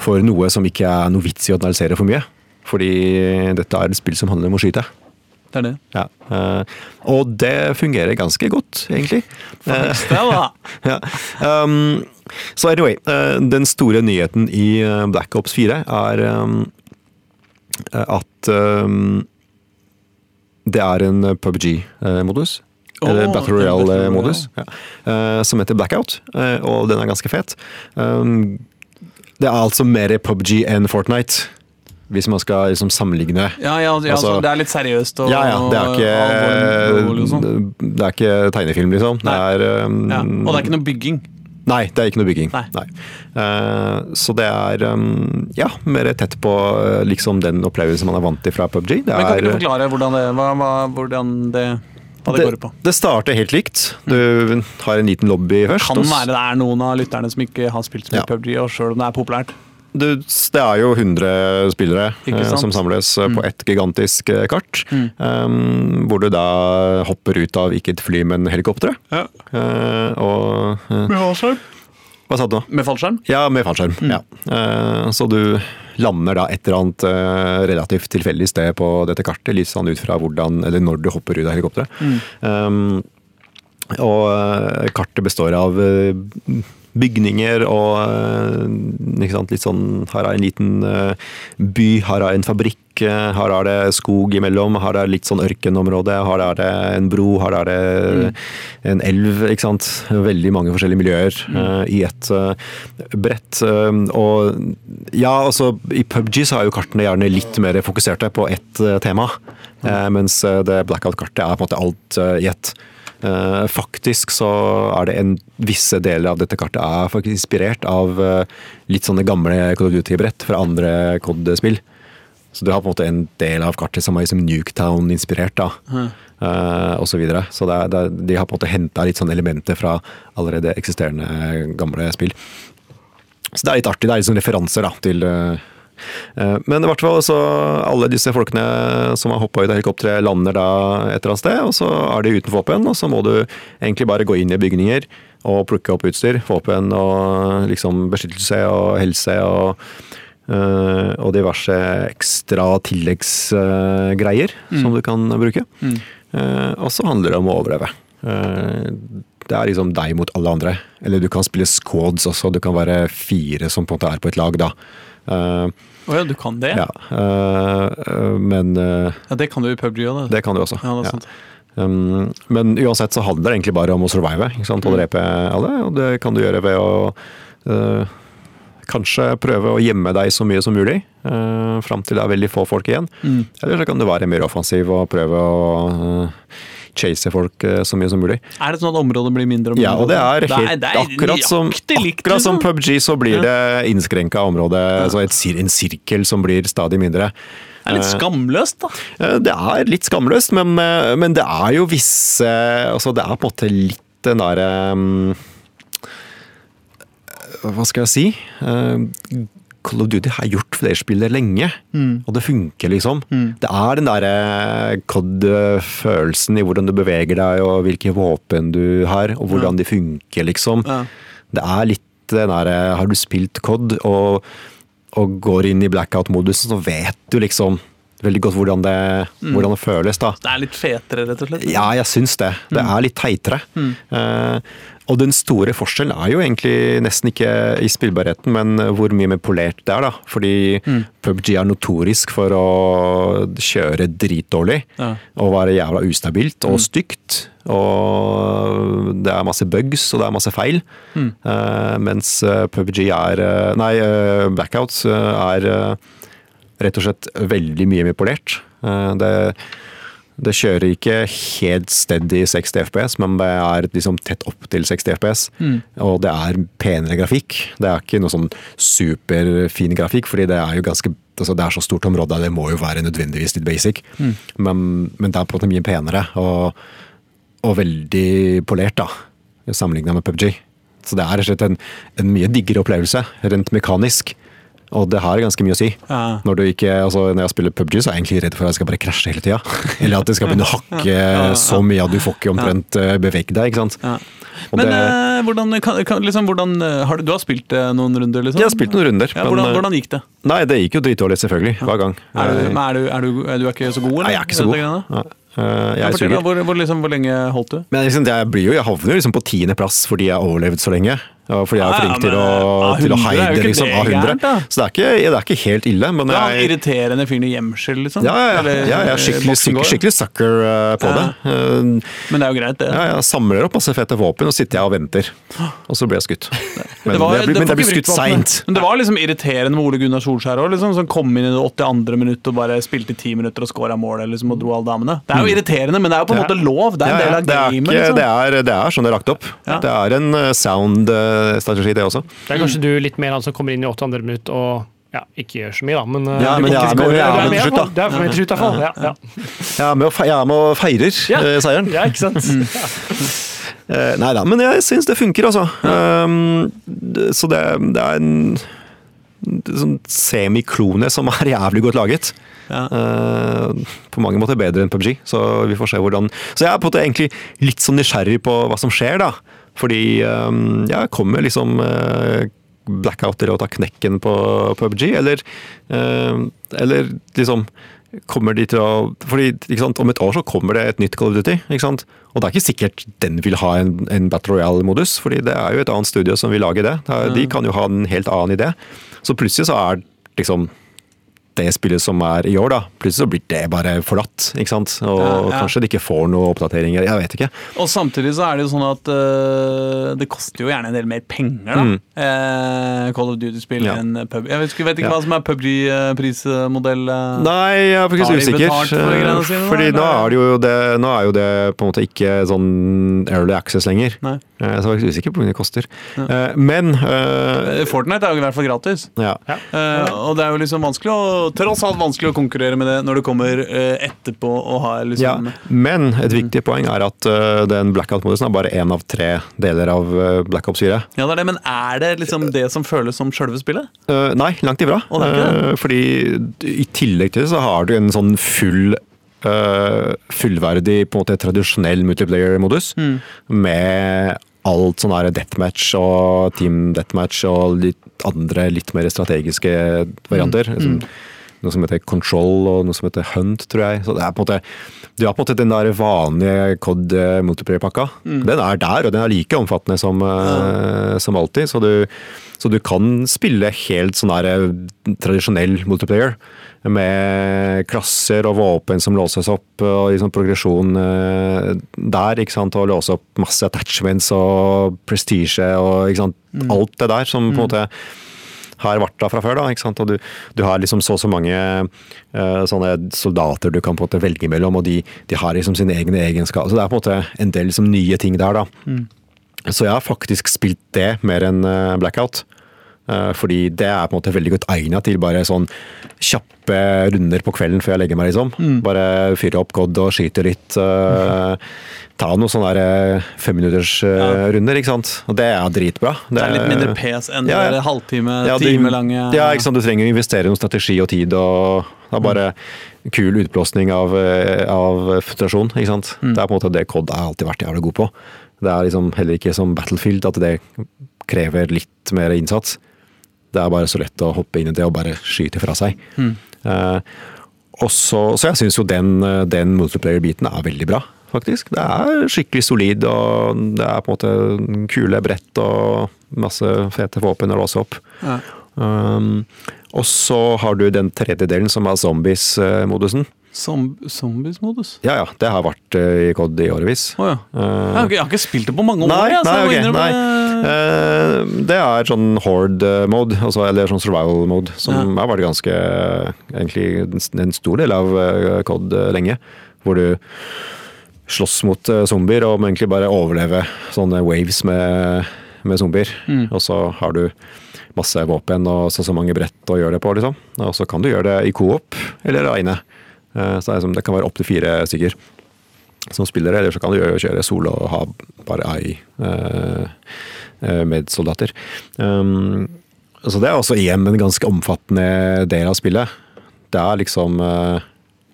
for noe som ikke er noe vits i å analysere for mye. Fordi dette er et spill som handler om å skyte. Det er det. Ja, eh, og det fungerer ganske godt, egentlig. Eh, [LAUGHS] ja. Um, så anyway, eh, den store nyheten i eh, Black Ops 4 er um, at um, det er en PubG-modus. Eller Åh, Battle Royale-modus. Ja. eh, som heter Blackout, eh, og den er ganske fet. Um, det er altså mer PubG enn Fortnite, hvis man skal liksom sammenligne. Ja, ja, ja Altså- det er litt seriøst og Ja, ja, det er ikke, og og, ikke, det er ikke tegnefilm, liksom. Det er, um, Ja, og det er ikke noe bygging. Nei, det er ikke noe bygging. Nei. Eh, så det er um, ja, mer tett på uh, liksom den opplevelsen man er vant til fra PubG. Det, Men kan ikke du er, forklare hvordan det, hva, hva, hvordan det, hva det, går på? det starter helt likt. Du har en liten lobby først. Kan være det er noen av lytterne som ikke har spilt så mye Ja. PubG, og sjøl om det er populært. Du, det er jo 100 spillere eh, som samles mm. på ett gigantisk kart. kart. um, hvor du da hopper ut av ikke et fly, men helikoptre. Ja. Uh, og eh, Med fallskjerm? Hva sa du nå? Med fallskjerm? Ja, med fallskjerm. Ja. Uh, så du lander da et eller annet eh, relativt tilfeldig sted på dette kartet, litt sånn ut fra hvordan, eller når du hopper ut av helikopteret. Um, og eh, kartet består av eh, bygninger og eh, sant, litt sånn Her er en liten eh, by, her er en fabrikk, eh, her er det skog imellom, her er litt sånn ørkenområde, her er det en bro, her er det en elv. ikke sant? Veldig mange forskjellige miljøer eh, i ett uh, brett. eh, og ja, altså i PubG så er jo kartene gjerne litt mer fokuserte på ett uh, tema, eh, mens det blackout-kartet er på en måte alt i ett. Eh, faktisk så er det en visse deler av dette kartet er faktisk inspirert av eh, litt sånne gamle Cod of Duty-brett fra andre COD-spill. Så du har på en måte en del av kartet som er liksom Nuketown-inspirert, da. eh, og så videre. Så det er, det er, de har på en måte henta litt sånne elementer fra allerede eksisterende gamle spill. Så det er litt artig. Det er litt sånn referanser da, til Men i hvert fall så alle disse folkene som har hoppa ut av helikopteret, lander da et eller annet sted, og så er de uten våpen, og så må du egentlig bare gå inn i bygninger og plukke opp utstyr. Våpen og liksom beskyttelse og helse og eh, og diverse ekstra tilleggsgreier som du kan bruke. Mm. og så handler det om å overleve. Eh, det er liksom deg mot alle andre. Eller du kan spille squads også, du kan være fire som på en måte er på et lag da. Eh, oh ja, du kan det? ja, eh, men eh, Ja, Det kan du i PubG òg, det kan du også. Ja, det er sant. Um, men uansett så handler det egentlig bare om å survive ikke sant? og drepe alle. Og det kan du gjøre ved å uh, kanskje prøve å gjemme deg så mye som mulig. Uh, fram til det er veldig få folk igjen. Mm. Eller så kan du være mer offensiv og prøve å eh, chase folk eh, så mye som mulig. Er det sånn at området blir mindre og mindre? Ja, og det er helt det er akkurat, som, likt, akkurat som. PubG, så blir det innskrenka område. Altså et, en sirkel som blir stadig mindre. Det er litt skamløst, da. Eh, Det er litt skamløst, men, eh, men det er jo visse altså Det er på en måte litt den derre um, Hva skal jeg si? Uh, Call of Duty har gjort flerspillere lenge, og det funker, liksom. Det er den derre COD-følelsen i hvordan du beveger deg, og hvilke våpen du har, og hvordan de funker, liksom. Ja. Det er litt den derre Har du spilt COD og, og går inn i blackout-modusen, så vet du liksom veldig godt hvordan det, hvordan det føles, da. Det er litt fetere, rett og slett? Ja, jeg syns det. Det er litt teitere. Eh, og den store forskjellen er jo egentlig nesten ikke i spillbarheten, men hvor mye mer polert det er. da. Fordi PubG er notorisk for å kjøre dritdårlig Ja. og være jævla ustabilt og stygt. Og det er masse bugs og det er masse feil. Eh, mens eh, PubG er eh, Nei, Blackout eh, er rett og slett veldig mye mer polert. Uh, Det, det kjører ikke helt steady 60 FPS, men det er liksom tett opp til 60 FPS. Og det er penere grafikk. Det er ikke noe sånn superfin grafikk, fordi det er jo ganske altså det er så stort område, det må jo være nødvendigvis litt basic. Men, men det er på en måte mye penere og, og veldig polert, da, sammenligna med PubG. Så det er en, en mye diggere opplevelse, rent mekanisk. Og det har ganske mye å si. Ja. Når, du ikke, altså når jeg spiller PubG, så er jeg egentlig redd for at jeg skal bare krasje hele tida. [LAUGHS] Eller at det skal begynne å hakke så mye at du får ikke omtrent eh, bevege deg. ikke sant? Ja. Men det, eh, hvordan, kan, liksom, hvordan eh, har du, du har spilt eh, noen runder, liksom? jeg har spilt noen runder. Ja, men, hvordan, hvordan gikk det? Nei, det gikk jo dritdårlig, selvfølgelig. Hver gang. Er du, men er du, er du, er du ikke så god, eller? Nei, jeg er ikke så god. Ja, Jeg fortell, hvor, hvor, liksom, hvor lenge holdt du? Men liksom, jeg, blir jo, jeg havner jo liksom på tiendeplass fordi jeg har overlevd så lenge. Fordi jeg er flink til å, til å 100 jo heide liksom, det av 100. Så det er, ikke, det er ikke helt ille. Men er han jeg, irriterende fyren i gjemsel, liksom? ja, ja, ja, ja, jeg er skikkelig, skikkelig, skikkelig sucker eh, på det. Eh, Men det er jo greit, det. Ja, jeg samler opp masse fete våpen, og sitter jeg og venter. Og så blir jeg skutt. [GASPS] Men, Det var- jeg, men jeg blir skutt seint. Men det var liksom irriterende med Ole Gunnar Solskjær òg, liksom, som kom inn i det 82. minutt og bare spilte 10 minutter og scora målet liksom, og dro alle damene. Det er jo irriterende, men det er jo på en måte lov. Det er en Mm. Del av gamet. Liksom. det, er, det sånn det er lagt opp. Det er en eh, sound-strategi, det også. Det er kanskje du litt mer han som kommer inn i 800 minutt og ja, ikke gjør så mye, da, men eh, Ja, men ja, jeg er med til slutt, da. Du er med til slutt, i hvert fall. Ja, ja. Jeg er med og, fe- jeg er med og feirer Ja. eh, seieren. ja, ikke sant? Eh, nei da, men jeg syns det funker, altså. Um, det- så det, det er en det sånn semiklone som er jævlig godt laget. Ja. Eh, på mange måter bedre enn PubG, så vi får se hvordan Så jeg er på en måte egentlig litt sånn nysgjerrig på hva som skjer, da. Fordi ja, kommer liksom blackouter og tar knekken på PubG, eller eh, Eller liksom Kommer de til å Fordi ikke sant, om et år så kommer det et nytt Call of Duty. ikke sant? Og det er ikke sikkert den vil ha en, en Battle Royale-modus, fordi det er jo et annet studio som vil lage det. De kan jo ha en helt annen idé. Så plutselig så er liksom det spillet som er i år, da. Plutselig så blir det bare forlatt. ikke sant? Og Ja, ja. kanskje de ikke får noen oppdateringer. Jeg vet ikke. Og samtidig så er det jo sånn at øh, det koster jo gjerne en del mer penger, da. Eh, Call of Duty-spill Mm. Ja. enn pub. Jeg vet, vet ikke Ja. hva som er PubG-prismodell. øh. Nei, jeg er faktisk usikker. for sine, Fordi nå er, det jo det, nå er jo det på en måte ikke sånn early access lenger. Nei. Eh, Så jeg er faktisk usikker på hvor mye det koster. Eh, Men eh, Eh, Fortnite er jo i hvert fall gratis. ja. Uh, og det er jo liksom vanskelig å, tross alt vanskelig å konkurrere med det når du kommer eh, etterpå og har Ja, liksom men et viktig poeng er at eh, den blackout-modusen er bare én av tre deler av uh, Black Ops 4. Ja, det er det, men er det liksom det som føles som sjølve spillet? Uh, nei, langt ifra. Det er det? Eh, fordi i tillegg til det så har du en sånn full uh, fullverdig, på en måte tradisjonell multiplayer-modus. Mm. Med alt sånn her deathmatch og team deathmatch og litt andre litt mer strategiske varianter. Mm. Liksom, noe som heter control og noe som heter hunt, tror jeg. Så det er på en måte, du har på en måte den der vanlige COD eh, multiplayer-pakka. Mm. Den er der, og den er like omfattende som, eh, som alltid. Så du, så du kan spille helt sånn der eh, tradisjonell multiplayer. Med klasser og våpen som låses opp, og liksom progresjon der. ikke sant, Og låse opp masse attachments og prestisje og ikke sant, alt det der som på en måte har vært der fra før. da, ikke sant? Og du, du har liksom så og så mange uh, sånne soldater du kan på en måte velge mellom, og de, de har liksom sine egne egenskaper. Så det er på en måte en del liksom nye ting der, da. Så jeg har faktisk spilt det mer enn eh, Blackout. Eh, fordi det er på en måte veldig godt egnet til bare sånn kjappe runder på kvelden før jeg legger meg, liksom. Mm. Bare fyre opp COD og skyte litt. Uh, Ta noen sånne der, eh, eh, Ja. ikke sant. Og det er dritbra. Det er litt mindre pes enn Ja, ja. det halvtime, Ja, du- time lange Ja, ikke sant. Du trenger å investere noe strategi og tid, og det er bare kul utblåsning av, av frustrasjon. ikke sant. Mm. Det er på en måte det COD har alltid vært jævlig god på. Det er liksom heller ikke som Battlefield at det krever litt mer innsats. Det er bare så lett å hoppe inn i det og bare skyte fra seg. Mm. Eh, og så, så jeg syns jo den, eh, den multiplayer-biten er veldig bra, faktisk. Det er skikkelig solid, og det er på en måte kule brett og masse fete våpen å låse opp. Ja. Um, og så har du den tredje delen, som er zombies-modusen. Som, Zombies-modus? Ja ja, det har vært uh, i COD i årevis. Oh, ja. Uh, Jeg har, ikke, jeg har ikke spilt det på mange år. Nei, jeg, så nei, jeg må ok, innrømme- Eh, det er sånn horde-mode, altså, eller sånn survival-mode, som Ja. har vært ganske Egentlig en stor del av eh, COD eh, lenge. Hvor du slåss mot eh, zombier og egentlig bare overleve sånne waves med, med zombier. Mm. Og så har du masse våpen og så, så mange brett å gjøre det på, liksom. Og så kan du gjøre det i coop eller aleine. Så det, kan være opptil fire stykker som spillere, eller så kan du kjøre solo og ha bare ei eh, eh, medsoldater. Um, så det er også igjen en ganske omfattende del av spillet. Det er liksom eh,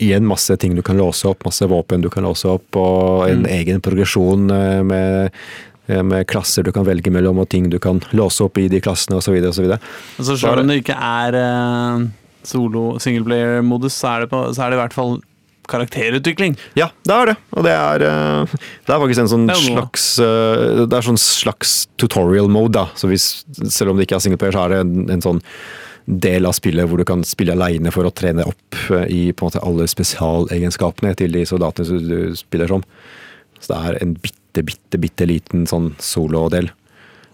igjen masse ting du kan låse opp, masse våpen du kan låse opp, og en egen progresjon eh, med, eh, med klasser du kan velge mellom, og ting du kan låse opp i de klassene osv. osv. så selv om det ikke er uh, solo singleplayer-modus, så, så er det i hvert fall karakterutvikling. Ja, det er det. Og det er, eh, det er faktisk en sånn Det slags eh, Det er sånn slags tutorial mode, da. Så hvis, selv om det ikke er singleplayer, så er det en, en sånn del av spillet hvor du kan spille aleine for å trene opp eh, i på en måte alle spesialegenskapene til de soldatene du spiller som. Så det er en bitte, bitte, bitte liten sånn solodel.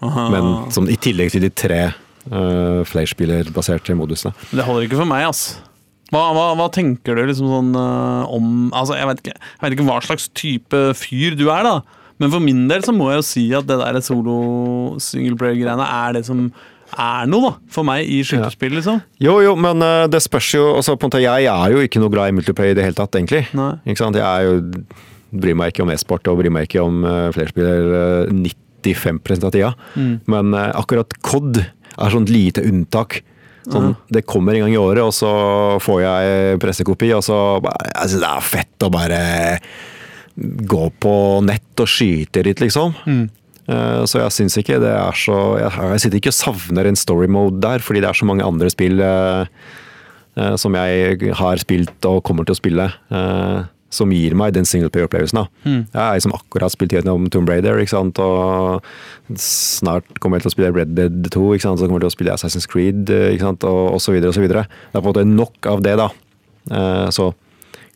Men som i tillegg til de tre uh, flerspillerbaserte modusene. Det holder ikke for meg, ass. Hva, hva, hva tenker du liksom sånn uh, om Altså, jeg vet, ikke, jeg vet ikke hva slags type fyr du er, da. Men for min del så må jeg jo si at det der solo-singleplayer-greiene er det som er noe, da. For meg i skytespill, liksom. Jo, jo, men uh, det spørs jo altså, på en måte, Jeg er jo ikke noe glad i multiplayer i det hele tatt, egentlig. Nei. Ikke sant? Jeg er jo, bryr meg ikke om e-sport og bryr meg ikke om uh, flerspiller uh, 95 av tida. Mm. Men uh, akkurat COD er sånt lite unntak. Sånn, Det kommer en gang i året, og så får jeg pressekopi, og så Jeg syns det er fett å bare gå på nett og skyte litt, liksom. Mm. Eh, Så jeg syns ikke det er så jeg, sitter ikke og savner en story mode der, fordi det er så mange andre spill eh, eh, som jeg har spilt og kommer til å spille, eh, som gir meg den singleplayer-opplevelsen. Mm. Jeg har liksom akkurat spilt gjennom Tomb Raider, ikke sant? og snart kommer jeg til å spille Red Dead 2, ikke sant? så kommer jeg til å spille Assassin's Creed, eh, ikke sant? og, så videre. Det er på en måte nok av det, da. Eh, Så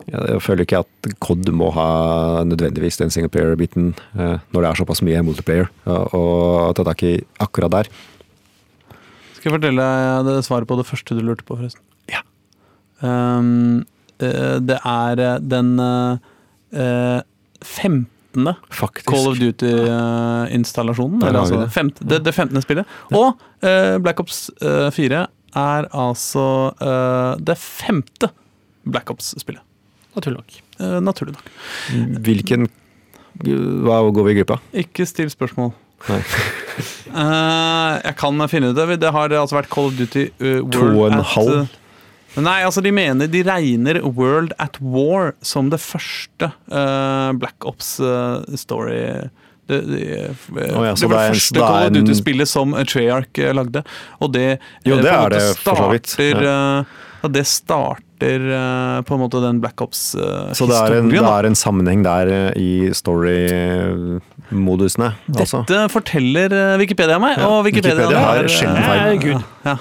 jeg føler ikke at COD må ha nødvendigvis den singleplayer-biten eh, når det er såpass mye multiplayer, og ta tak i akkurat der. Skal jeg fortelle deg det svaret på det første du lurte på, forresten? Ja. Um, det er eh, den uh, 15. Faktisk. Call of Duty-installasjonen. Vi altså det. det, det 15. spillet. Og eh, Black Ops eh, 4 er altså eh, det femte Black Ops-spillet. Naturlig nok. Eh, naturlig nok. Hvilken Hva går vi glipp av? Ikke still spørsmål. Nei. Eh, jeg kan finne ut det. Det har altså vært Call of Duty eh, World To og en at, halv? Eh, Nei, altså de mener De regner World at War som det første uh, Black Ops-story det, det, oh, ja, det var det første Call of Duty-spillet som Treyarch eh, lagde. Og det Jo, eh, det er det for så vidt, starter, Uh, det starter uh, på en måte den Black Ops-historien. Så det er, en, det er en sammenheng der i i story-modusene, altså. Dette forteller eh, Wikipedia meg, og Wikipedia, Wikipedia har sjelden eh, feil. Gud. Ja.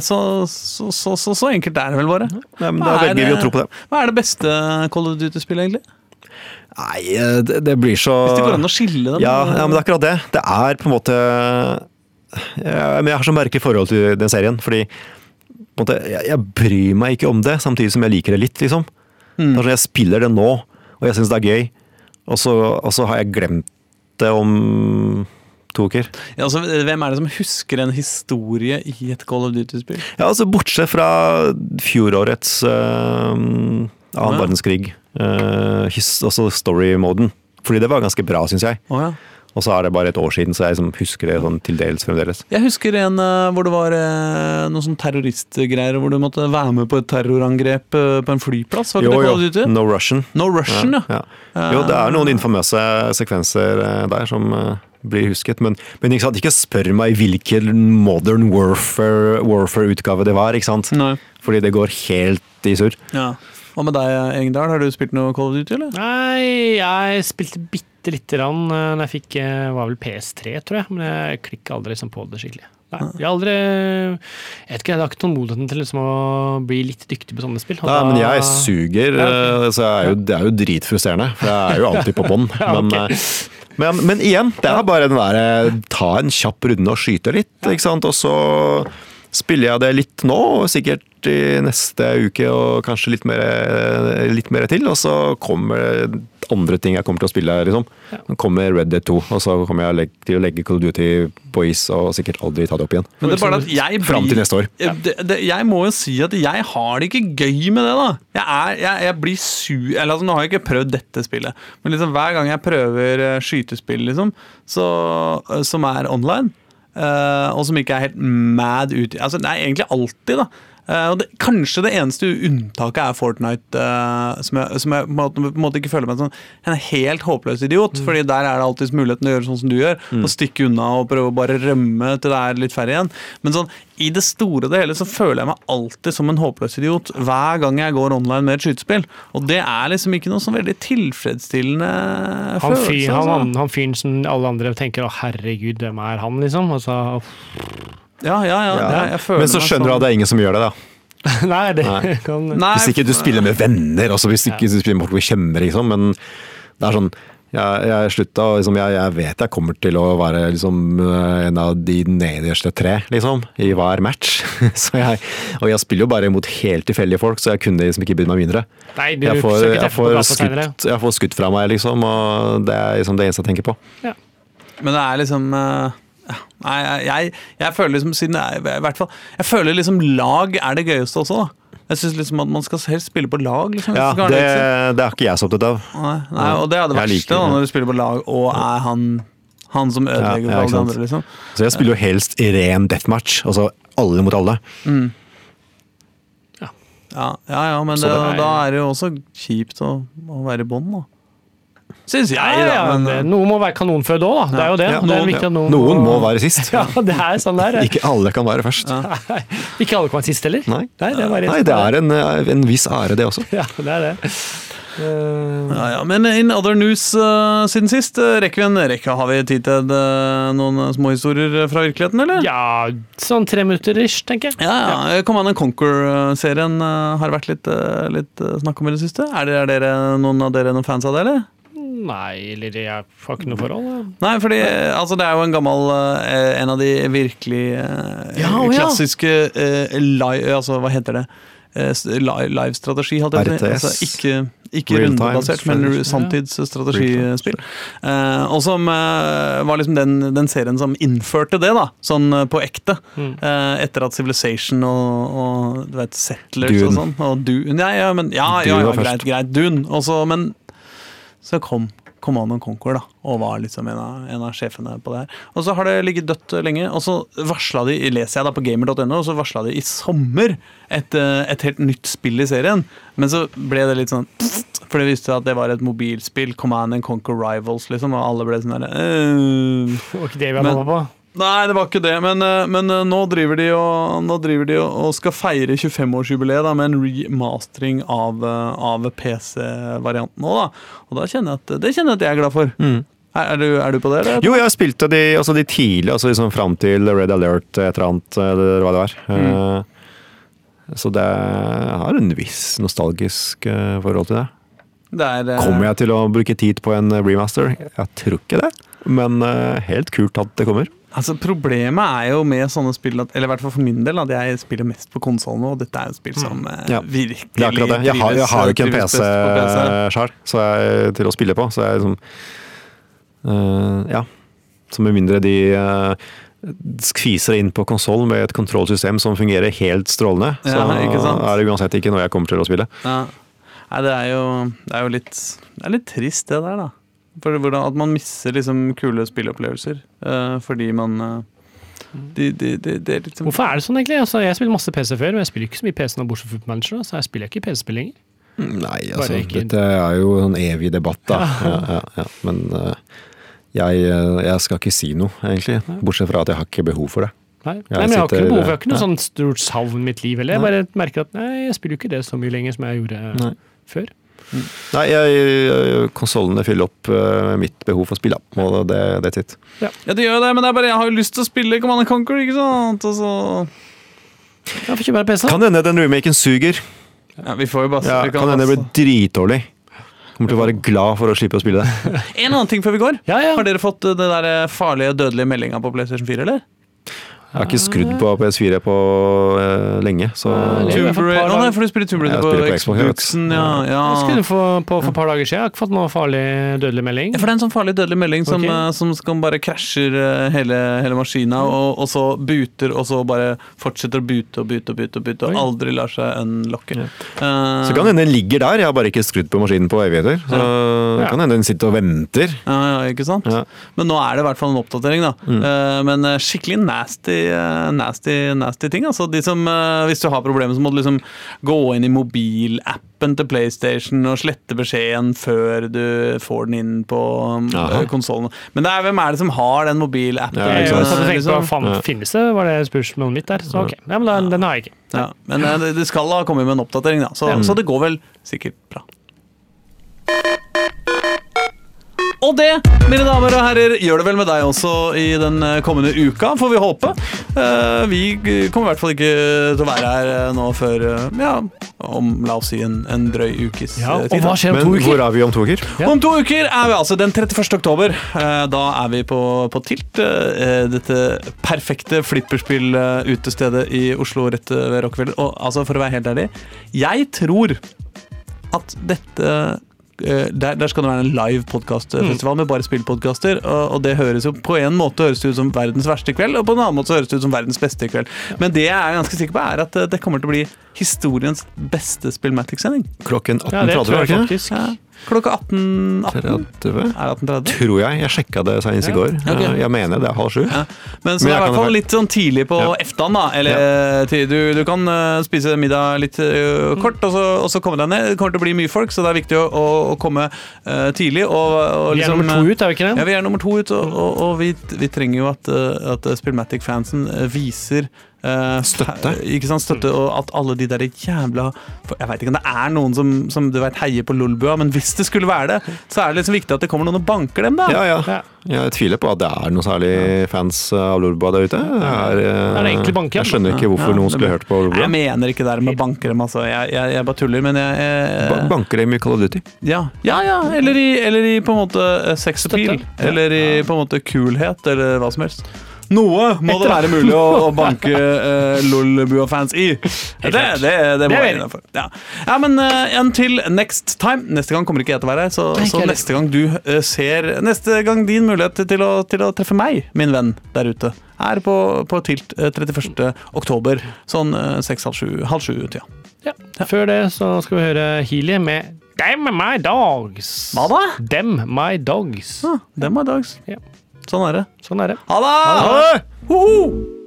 Så, så, så, så, så enkelt er det vel bare. Ja, men da er velger vi å tro på det. Hva er det beste Call of Duty-spillet, egentlig? Nei, eh, det, det blir så Hvis det går an å skille dem? ja, ja, men det er akkurat det. Det er på en måte ja, Men jeg har så merkelig forhold til den serien, fordi måte, jeg, jeg bryr meg ikke om det, samtidig som jeg liker det litt, liksom. Mm. Sånn, jeg spiller det nå, og jeg syns det er gøy, og så, og så har jeg glemt det om toker. Ja, altså, hvem er det som husker en historie i et Call of Duty-spill? Ja, altså Bortsett fra fjorårets uh, annen verdenskrig, uh, his, altså story-moden. Fordi det var ganske bra, syns jeg. Oh, ja. Og så er det bare et år siden, så jeg liksom husker det sånn til dels fremdeles. Jeg husker en eh, hvor det var uh, noen sånn terroristgreier, hvor du måtte være med på et terrorangrep eh, på en flyplass. Var det jo. of No Russian. No Russian, ja. ja. Jo, det er noen infamøse sekvenser eh, der som eh, blir husket, men, men ikke, sant? ikke spør meg hvilken modern warfare- warfare-utgave det var, ikke sant? Nei. Fordi det går helt i surr. Ja. Hva med deg, Engdahl? Har du spilt noe Call of Duty, eller? Nei, jeg spilte bitte lite grann da jeg fikk eh, var vel PS3, tror jeg. Men jeg klikka aldri liksom på det skikkelig. Nei, jeg har aldri Jeg vet ikke, jeg har ikke tålmodigheten til liksom å bli litt dyktig på sånne spill. Nei, da- men jeg suger, Ja, eh, så jeg er jo, det er jo dritfrustrerende. For jeg er jo alltid på bånn. [LAUGHS] Ja, men, eh, men, men igjen, det er bare den derre ta en kjapp runde og skyte litt, ikke sant. Og så spiller jeg det litt nå, og sikkert i neste uke og kanskje litt mer, litt mer til. Og så kommer andre ting jeg kommer til å spille, liksom. Så kommer Red Dead 2, og så kommer jeg til å legge Call of Duty på is og sikkert aldri ta det opp igjen. Men det er bare at jeg Fram til neste år. Ja, Det, det, jeg må jo si at jeg har det ikke gøy med det, da. Jeg, er, jeg, jeg blir sur Eller altså, nå har jeg ikke prøvd dette spillet, men liksom hver gang jeg prøver eh, skytespill, liksom, så, eh, som er online, og som ikke er helt mad ut Altså, det er egentlig alltid, da. Og det, kanskje det eneste unntaket er Fortnite, uh, som jeg, som jeg på, en måte, ikke føler meg som en helt håpløs idiot. Fordi der er det alltid muligheten til å gjøre sånn som du gjør, og stikke unna og prøve å bare rømme til det er litt færre igjen. Men sånn, i det store og det hele så føler jeg meg alltid som en håpløs idiot hver gang jeg går online med et skytespill. Og det er liksom ikke noe sånn veldig tilfredsstillende Han, følelse. fyr, han, altså. han, han fyren som alle andre tenker 'å herregud, hvem er han', liksom. Og Ja, ja, ja. det- jeg føler Men så skjønner du at det er ingen som gjør det, da. [LAUGHS] Nei, det Nei. [LAUGHS] kan Nei, Hvis ikke du spiller med venner, altså hvis ikke du spiller med folk du kjenner, liksom. Men det er sånn jeg, jeg slutta, og liksom, jeg, jeg vet jeg kommer til å være liksom, eh, en av de nederste tre, liksom, i hver match. [LAUGHS] Så jeg, og jeg spiller jo bare mot helt tilfeldige folk, så jeg kunne liksom ikke brydd meg mindre. Nei, du Jeg får, ikke jeg, får skutt, jeg får skutt fra meg, liksom, og det er liksom det eneste jeg tenker på. Men det er liksom ja, Nei, jeg, jeg, jeg føler liksom siden jeg, er, i hvert fall Jeg føler liksom lag er det gøyeste også, da. Jeg syns liksom at man skal helst spille på lag. liksom. Ja, det, liksom- det er ikke jeg så opptatt av. Nei, nei, og det er det Jeg verste liker da, når du spiller på lag og er han, han som ødelegger Ja, for alle andre. liksom. Så jeg spiller jo helst i ren deathmatch, altså alle mot alle. Ja, ja, ja men det, det er- da er det jo også kjipt å, å være i bånn, da. Syns jeg, Ja, da. ja, Men, det, noen må være kanonføde òg, da. Det er jo det. Ja, det er noen, viktig at noen, noen må være sist. Ja, det er sånn der. [LAUGHS] Ikke alle kan være først. [LAUGHS] Ikke alle kan være sist heller. Nei. Nei, det er, Nei, det er en, eh, en viss ære, det også. [LAUGHS] Ja, det er det. Uh... ja, ja, men in other news uh, siden sist, uh, rekker vi en rekke? Har vi tid til uh, noen små historier fra virkeligheten, eller? ja, sånn tre minutter ish, tenker jeg. Ja, ja. Command Conquer-serien eh, har vært litt, eh, litt eh, snakk om i det siste. Er, det, er dere, noen av dere noen fans av det, eller? Nei, eller jeg har ikke noe forhold. da. Nei, fordi altså, det er jo en gammel eh, En av de virkelig eh, Ja, å ja. klassiske li, Altså, hva heter det? Eh, Live-strategi, holdt jeg på å. Altså, ikke ikke rundebasert, men sanntidsstrategispill. Uh, og som uh, var liksom den, den serien som innførte det, da, sånn uh, på ekte. Mm. Eh, etter at Civilization og, og du vet, Settlers Dune. og sånn. Og Dune, ja, ja, men, ja, ja, ja, greit, greit, Dune. Også, men så kom Command and Conquer da, og var liksom en av, en av sjefene på det her. Og så har det ligget dødt lenge, og så varsla de, leser jeg da på gamer.no, og så varsla de i sommer et, eh, et helt nytt spill i serien. Men så ble det litt sånn For det viste at det var et mobilspill, Command and Conquer Rivals, liksom, og alle ble sånn derre øh. Det var ikke det vi hadde håpa på. Nei, det var ikke det, men, eh, men eh, nå driver de, og, driver de og, og skal feire 25-årsjubileet med en remastering av, eh, av PC-varianten òg, da. Og da kjenner jeg at, det kjenner jeg at jeg er glad for. Er, er, du, er du på det, eller? Jo, jeg spilte de, altså de tidlige, altså liksom fram til Red Alert, et eller annet, eller hva det var. Eh, Så det jeg har en viss nostalgisk forhold til det. Er, eh, Kommer jeg til å bruke tid på en remaster? Jeg tror ikke det. Men helt kult at det kommer. Altså Problemet er jo med sånne spill, at, eller i hvert fall for min del, at jeg spiller mest på konsollen, og dette er jo spill som mm. Ja. virkelig Det er akkurat det. Jeg har, jeg har jo ikke en PC sjøl til å spille på, så jeg liksom uh, Ja. Så med mindre de uh, skviser inn på konsollen med et kontrollsystem som fungerer helt strålende, så Ja, er det uansett ikke noe jeg kommer til å spille. Ja. Nei, det er jo, det er jo litt Det er litt trist, det der, da. For hvordan, at man mister liksom kule spilleopplevelser uh, fordi man uh, de, de, de, det er liksom Hvorfor er det sånn, egentlig? Altså, jeg spiller masse PC før, men jeg spiller ikke så mye PC nå, bortsett fra Football Manager, så jeg spiller ikke PC-spill lenger. Nei, altså, ikke- dette er jo en evig debatt, da. [LAUGHS] Ja, ja, ja. Men uh, jeg, jeg skal ikke si noe, egentlig. Bortsett fra at jeg har ikke behov for det. Nei, Jeg nei men jeg har ikke sitter- noe behov, jeg har ikke noe sånn stort savn i mitt liv heller. Jeg bare merker at nei, jeg spiller jo ikke det så mye lenger som jeg gjorde Nei. før. Nei, jeg, konsollene fyller opp uh, mitt behov for spill, da. Og det, that's sitt. Ja, det gjør det, men det er bare jeg har jo lyst til å spille Command Conquer, ikke sant? Og så Jeg får ikke bare PC. Kan hende den remaken suger. ja, Vi får jo bare Ja, vi kan hende det blir dritdårlig. Kommer til å være glad for å slippe å spille det. [LAUGHS] En annen ting før vi går. Ja, ja. Har dere fått den der eh, farlige dødelige meldinga på PlayStation 4, eller? Jeg har ikke skrudd på PS4 på uh, lenge, så hvert Tomb Raider nei, for du spiller Tomb Raider på, på. Xboxen, ja. ja. Jeg skulle få på for et par dager siden. Jeg har ikke fått noe farlig dødelig melding. Ja, for det er en sånn farlig dødelig melding som, Ok. eh, som bare krasjer eh, hele, hele maskina, og, og så buter, og så bare fortsetter å bute og bute og bute, og bute, og aldri lar seg unlocke. Ja. Uh, Så kan hende den ligger der, jeg har bare ikke skrudd på maskinen på evigheter. Så Ja. kan hende den sitter og venter. ja, ja, ikke sant? Ja. Men nå er det i hvert fall en oppdatering, da. Mm. Uh, men skikkelig nasty, nasty, nasty ting. Altså, de som, eh, hvis du har problemer, så må du liksom gå inn i mobilappen til PlayStation og slette beskjeden før du får den inn på Aha. uh, konsollen. Men det er, hvem er det som har den mobilappen? Ja, Jeg tenkte på, liksom? Fan, finnes det? Var det spørsmålet mitt der? Så ok. Ja, men den, den har jeg ikke. Ja, men eh, det- skal ha kommet med en oppdatering, da. Så, Ja. så det går vel sikkert bra. Og det, mine damer og herrer, gjør det vel med deg også i den eh, kommende uka, får vi håpe. Eh, Vi kommer i hvert fall ikke til å være her eh, nå før ja, om la oss si en, en drøy ukes Ja, eh, og tid. hva skjer om Men to uker? hvor er vi om to uker? Ja. Om to uker er vi altså den 31. oktober. Da er vi på, på Tilt. eh, Dette perfekte flipperspill-utestedet i Oslo rett ved Rockefeller. Og altså, for å være helt ærlig, jeg tror at dette der, der skal det være en live podkastfestival med bare spillpodkaster. Og, og det høres jo på en måte høres ut som verdens verste kveld, og på en annen måte så høres det ut som verdens beste kveld. Men det jeg er ganske sikker på, er at eh, det kommer til å bli historiens beste Spillmatic-sending. Klokken 18.30, ja, var det ikke? Ja, klokka 18, 18. 30? Er 18.30? Tror jeg. Jeg sjekka det senest i Ja. går. Ok. Jeg mener det er halv sju. Ja. Men så Men det er i hvert fall litt sånn tidlig på Ja. eftan, da. Eller eh, til, du, du kan eh, spise middag litt uh, kort, og så, og så komme deg ned. Det kommer til å bli mye folk, så det er viktig å, å, å komme uh, tidlig. Og, og Vi er liksom, nummer to ut, er vi ikke Ja, det? vi er nummer to ut, og, og, og vi, vi trenger jo at, at Spillmatic-fansen viser eh, Støtte. Ikke sant, støtte, og at alle de der jævla for Jeg vet ikke om det er noen som, som du vet, heier på Lolbua, men hvis det skulle være det, så er det liksom viktig at det kommer noen og banker dem, da. Ja, ja. Ja. Jeg tviler på at det er noen særlig fans av Lolbua der ute. Det er, uh, Er det egentlig jeg skjønner ikke hvorfor Ja, noen skulle hørt på Lolbua. Jeg mener ikke det der med å banke dem, altså. Jeg, jeg, jeg bare tuller, men jeg, Ba- jeg Banker dem i Call of Duty. ja, ja, ja. Eller i, eller i på en måte eh, sex appeal. Støtte. Eller i på en måte kulhet, eller hva som helst. Noe må det være mulig å, å [LAUGHS] banke uh, Lolbua-fans i. Det, det, det, Det må jeg vi. innenfor. Ja. ja, men uh, until next time. Neste gang kommer ikke jeg til å være her, så, så neste gang du uh, ser Neste gang din mulighet til å, til å treffe meg, min venn der ute, er på, på Tilt eh, 31. oktober. Sånn uh, seks-halv sju, halv sju-tida. Ja. Før det så skal vi høre Healy med Dem my dogs. Hva da? Dem my dogs. Ah, dem My Dogs. Ja. Sånn er det. Sånn er det. Ha det! Ha det! Hoho!